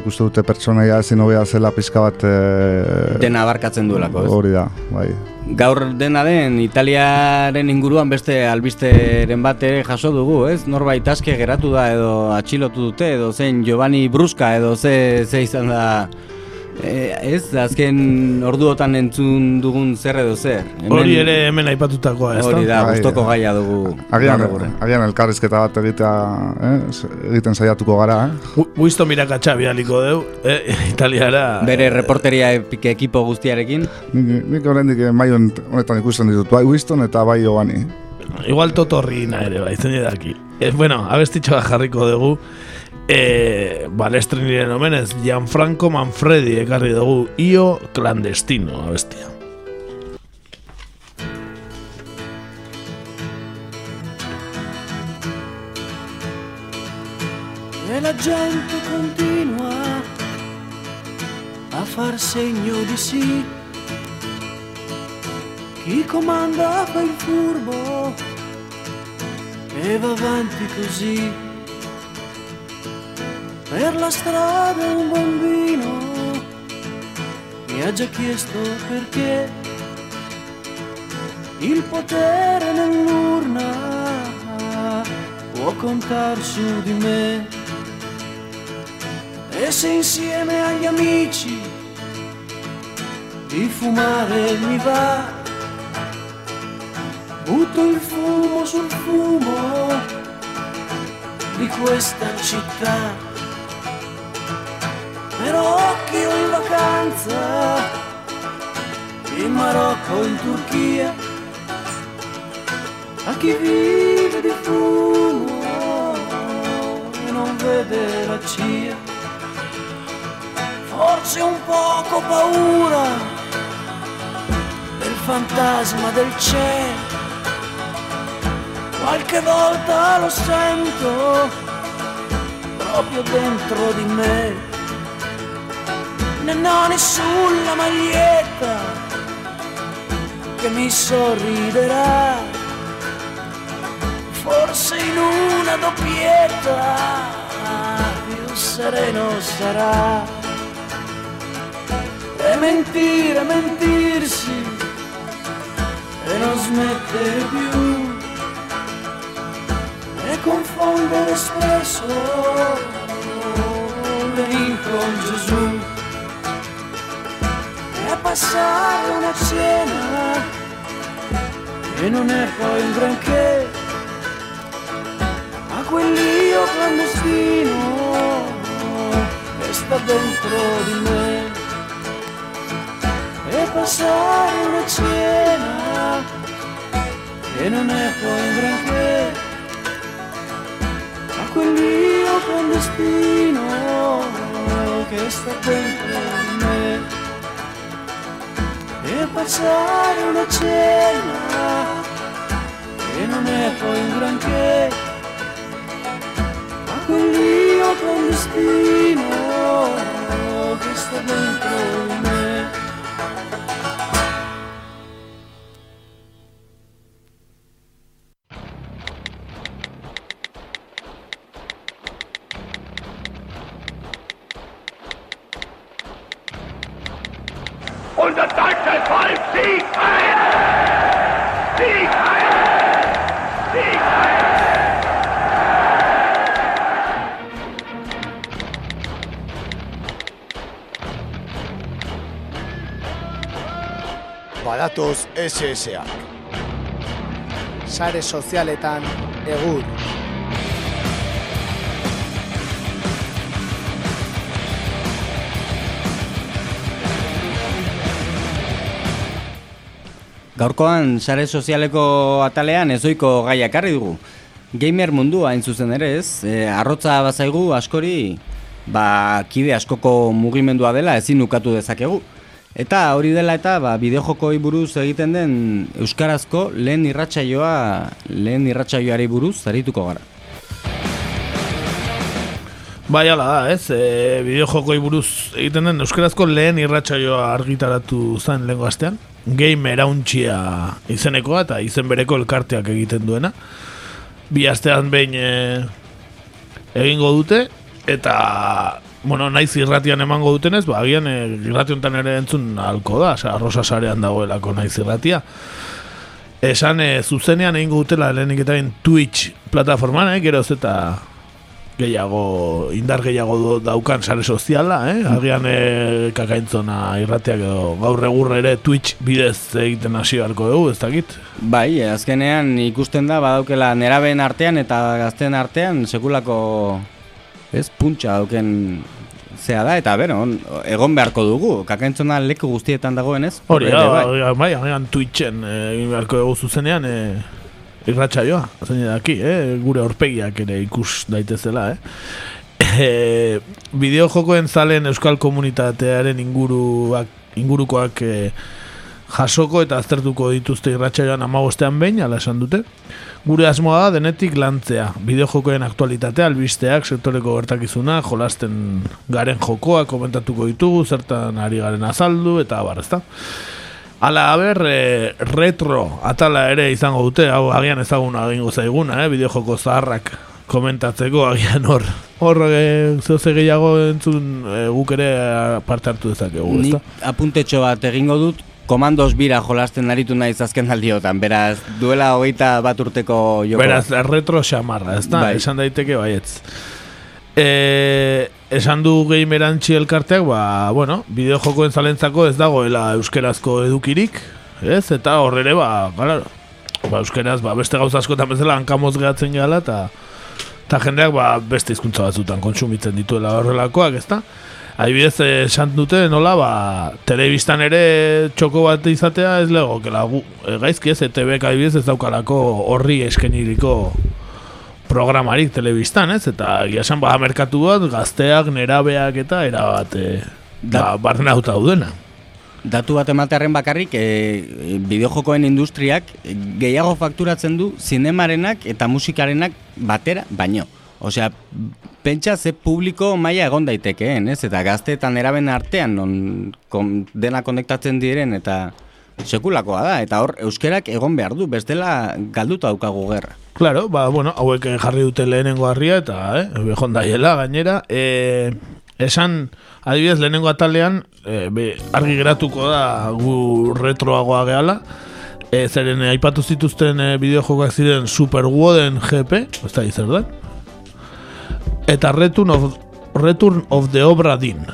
uste dute pertsonaia ezin hobea zela pizka bat... E, Dena abarkatzen duelako, ez? Hori da, bai. Gaur dena den Italiaren inguruan beste albisteren bat ere jaso dugu, ez? Norbait aske geratu da edo atxilotu dute edo zein Giovanni Brusca edo ze, ze izan da e, ez, azken orduotan entzun dugun zer edo zer. Hori ere hemen aipatutakoa, ez da? Hori da, Bai. gustoko gaia dugu. Agian, agian elkarrizketa bat egitea, eh? egiten saiatuko gara, eh? Wi- Winston Mirakatxa bialiko deu, eh? Italiara... Bere reporteria epik- ekipo guztiarekin. Nik, nik oraindik maio honetan ikusten ditut, bai Winston eta bai Giovanni. Igual totorrina ere, bai, zen daki. Eh, bueno, abestitxoa jarriko dugu. E, balestrinaren omenez, Gianfranco Manfredi ekarri dugu Io Clandestino abestia. E la gente continua a far segno di sì. Chi comanda fa il furbo e va avanti così. Per la strada un bambino mi ha già chiesto perché il potere nell'urna può contar su di me. E se insieme agli amici di fumare mi va, butto il fumo sul fumo di questa città. Però occhio in vacanza, in Marocco in Turchia, a chi vive di fumo e non vede la CIA. Forse un poco paura del fantasma del cielo. Qualche volta lo sento proprio dentro di me. Nannone sulla maglietta che mi sorriderà. Forse in una doppietta più sereno sarà. E mentire, mentirsi e non smettere più e confondere spesso con Gesù passare una cena. E non è poi un granché a quell'io clandestino. Che sta dentro di me. E passare una cena. E non è poi un granché a quell'io clandestino che sta dentro di me e passare una cena e non è poi un granché a quell'io clandestino che sta dentro di me SSA. Sare sozialetan egur. Gaurkoan sare sozialeko atalean ezoiko gaia ekarri dugu. Gamer mundua hain zuzen ere ez, e, arrotza bazaigu askori ba, kide askoko mugimendua dela ezin ukatu dezakegu. Eta hori dela eta ba, bideojokoi buruz egiten den Euskarazko lehen irratsaioa lehen irratsaioari buruz zarituko gara. Bai, ala da, ez, e, bideojokoi buruz egiten den Euskarazko lehen irratsaioa argitaratu zen lehenko astean. Game erauntxia izenekoa eta izen bereko elkarteak egiten duena. Bi astean behin e, egingo dute, eta, bueno, naiz irratian emango dutenez, ba, agian e, irrati honetan ere entzun alko da, oza, arrosa sarean dagoelako naiz irratia. Esan e, zuzenean egingo dutela lehenik eta Twitch plataforman, eh, geroz eta gehiago, indar gehiago daukan sare soziala, eh? Agian e, kakaintzona irratiak edo gaur egur ere Twitch bidez egiten hasi beharko dugu, ez dakit? Bai, azkenean ikusten da badaukela neraben artean eta gazten artean sekulako ez puntxa dauken zea da, eta bero, egon beharko dugu, kakaintzona leku guztietan dagoen ez? Hori, bai, bai, agian Twitchen egin beharko dugu zuzenean, e, irratxa joa, zein daki, eh? gure horpegiak ere ikus daitezela, eh? E, bideo jokoen zalen euskal komunitatearen inguruak, ingurukoak e, jasoko eta aztertuko dituzte irratxa joan amagostean behin, ala esan dute. Gure asmoa da denetik lantzea, bideo jokoen aktualitatea, albisteak, sektoreko gertakizuna, jolasten garen jokoa, komentatuko ditugu, zertan ari garen azaldu, eta bar, ezta? Ala, haber, e, retro atala ere izango dute, hau agian ezaguna egingo zaiguna, eh, bideojoko zaharrak komentatzeko, agian hor, hor e, gehiago entzun e, guk ere parte hartu dezakegu, Nik apuntetxo bat egingo dut, komandos bira jolasten aritu naiz azken aldiotan, beraz, duela hogeita bat urteko joko. Beraz, retro xamarra, ez da, bai. esan daiteke baietz. E, esan du gamerantzi elkarteak, ba, bueno, bideo jokoen zalentzako ez dagoela euskerazko edukirik, ez? Eta horrere, ba, gara, ba, euskeraz, ba, beste gauza askotan bezala hankamoz gehatzen gala, eta eta jendeak ba, beste hizkuntza batzutan kontsumitzen dituela horrelakoak, ezta? Adibidez, esan dute, nola, ba, telebistan ere txoko bat izatea ez lego, que la, e, gaizki ez, ETV-k adibidez ez daukalako horri eskeniriko programarik telebistan, ez? Eta giasan ba merkatu bat gazteak, nerabeak eta erabat e, ba, barren auta daudena. Datu bat ematearen bakarrik, e, bideojokoen industriak gehiago fakturatzen du zinemarenak eta musikarenak batera baino. Osea, pentsa ze publiko maila egon daitekeen, ez? Eta gazteetan eraben artean non kon, dena konektatzen diren eta sekulakoa da. Eta hor, euskerak egon behar du, bestela galduta daukagu gerra. Claro, ba, bueno, hauek jarri dute lehenengo harria eta, eh, behon daiela, gainera. E, esan, adibidez, lehenengo atalean, e, be, argi geratuko da gu retroagoa gehala. E, zeren, aipatu zituzten e, bideojokoak ziren Super Woden GP, ez da izer da? Eta Return of, Return of the Obra Din.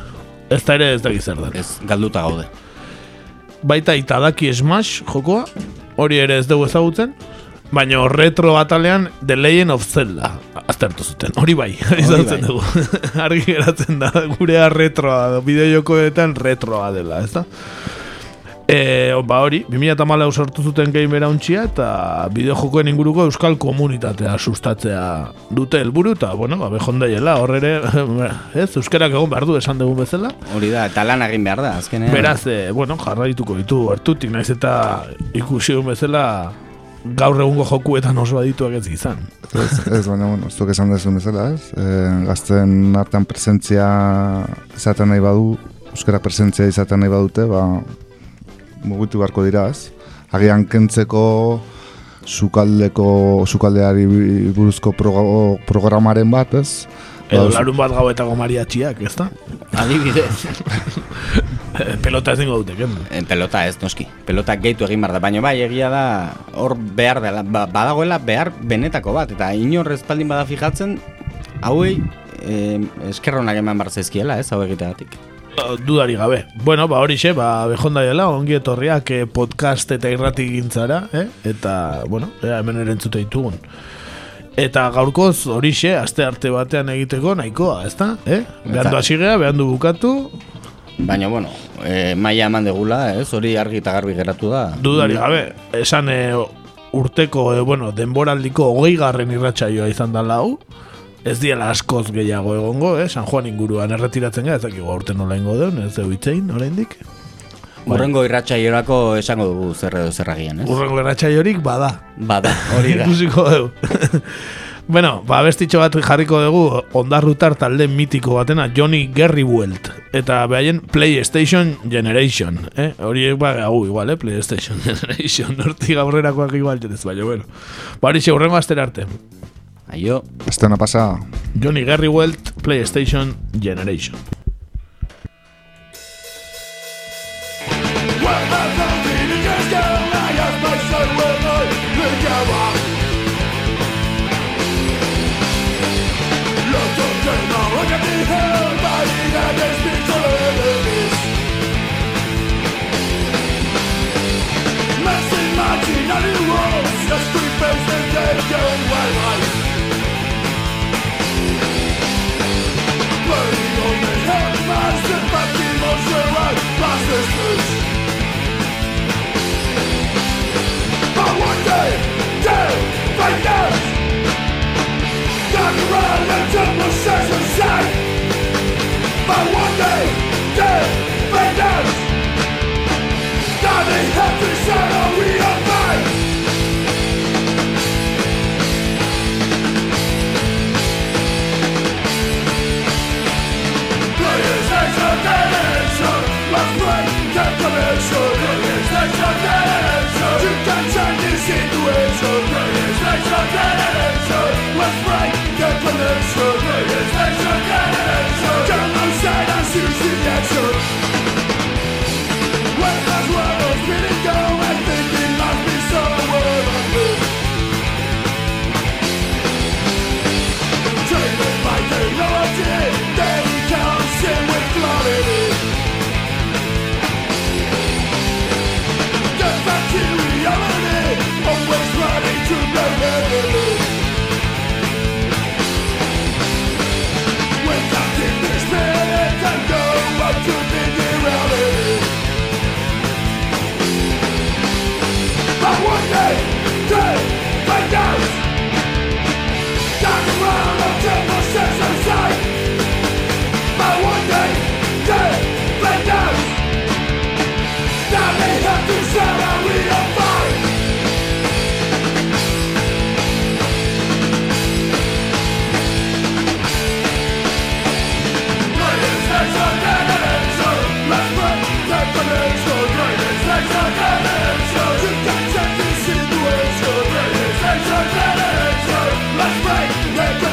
Ez da ere ez da gizar da. Ez, galduta gaude. Baita Itadaki Smash jokoa, hori ere ez dugu ezagutzen, Baina retro batalean The Legend of Zelda aztertu zuten, hori bai, hori bai. dugu argi geratzen da, gurea retroa bideojokoetan retroa dela, ez da? E, ba hori, 2008 sortu zuten gamer hauntxia eta bideojokoen inguruko euskal komunitatea sustatzea dute helburu eta, bueno, ba, behon daiela, horre ez, euskerak egon behar du esan dugu bezala. Hori da, eta lan egin behar da, azkenean. Beraz, e, bueno, jarraituko ditu, hartutik, naiz eta ikusi bezala, gaur egungo jokuetan oso adituak ez izan. Ez, ez baina, bueno, ez esan dezu bezala, ez? E, gazten artean presentzia izaten nahi badu, euskara presentzia izaten nahi badute, ba, mugitu beharko dira, ez? Agian kentzeko sukaldeko, sukaldeari buruzko programaren bat, ez? Edo larun bat gauetako mariatxiak, ez da? Adibidez. pelota ez dingo dute, En pelota ez, noski. Pelota gehitu egin behar da, baina bai, egia da, hor behar dela, ba, badagoela behar benetako bat, eta inor ezpaldin bada fijatzen, hauei eh, eskerronak eman bar zaizkiela, ez, hau egiteagatik. Dudari gabe. Bueno, ba hori xe, ba, bejonda dela, ongi etorriak eh, podcast eta irrati gintzara, eh? eta, bueno, ea, hemen erentzute ditugun. Eta gaurkoz hori xe, aste arte batean egiteko nahikoa, ezta? Eh? Behandu asigea, behandu bukatu, Baina, bueno, e, maia eman degula, ez? Hori argi eta garbi geratu da. Dudari gabe, esan e, urteko, e, bueno, denboraldiko hogei garren irratsaioa izan da lau, ez diela askoz gehiago egongo, eh? San Juan inguruan erretiratzen gara, ez dakigu aurten nola ingo deun, ez dugu itzein, oraindik. Urrengo irratxaiorako esango dugu zer edo zer agian, ez? Urrengo irratsaiorik bada. Bada, hori da. Ikusiko dugu. bueno, ba, bestitxo bat jarriko dugu ondarrutar talde mitiko batena Johnny Gerriwelt eta behaien PlayStation Generation eh? hori ba, hau igual, eh? PlayStation Generation hortik aurrerakoak igual jetez, baina, bueno ba, hori urrengo astera arte Aio Estena pasada. Johnny Gerriwelt PlayStation Generation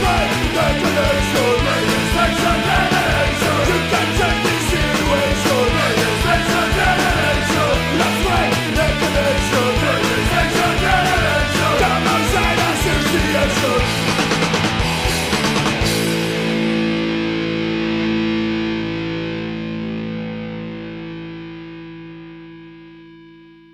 Make the connection, make the station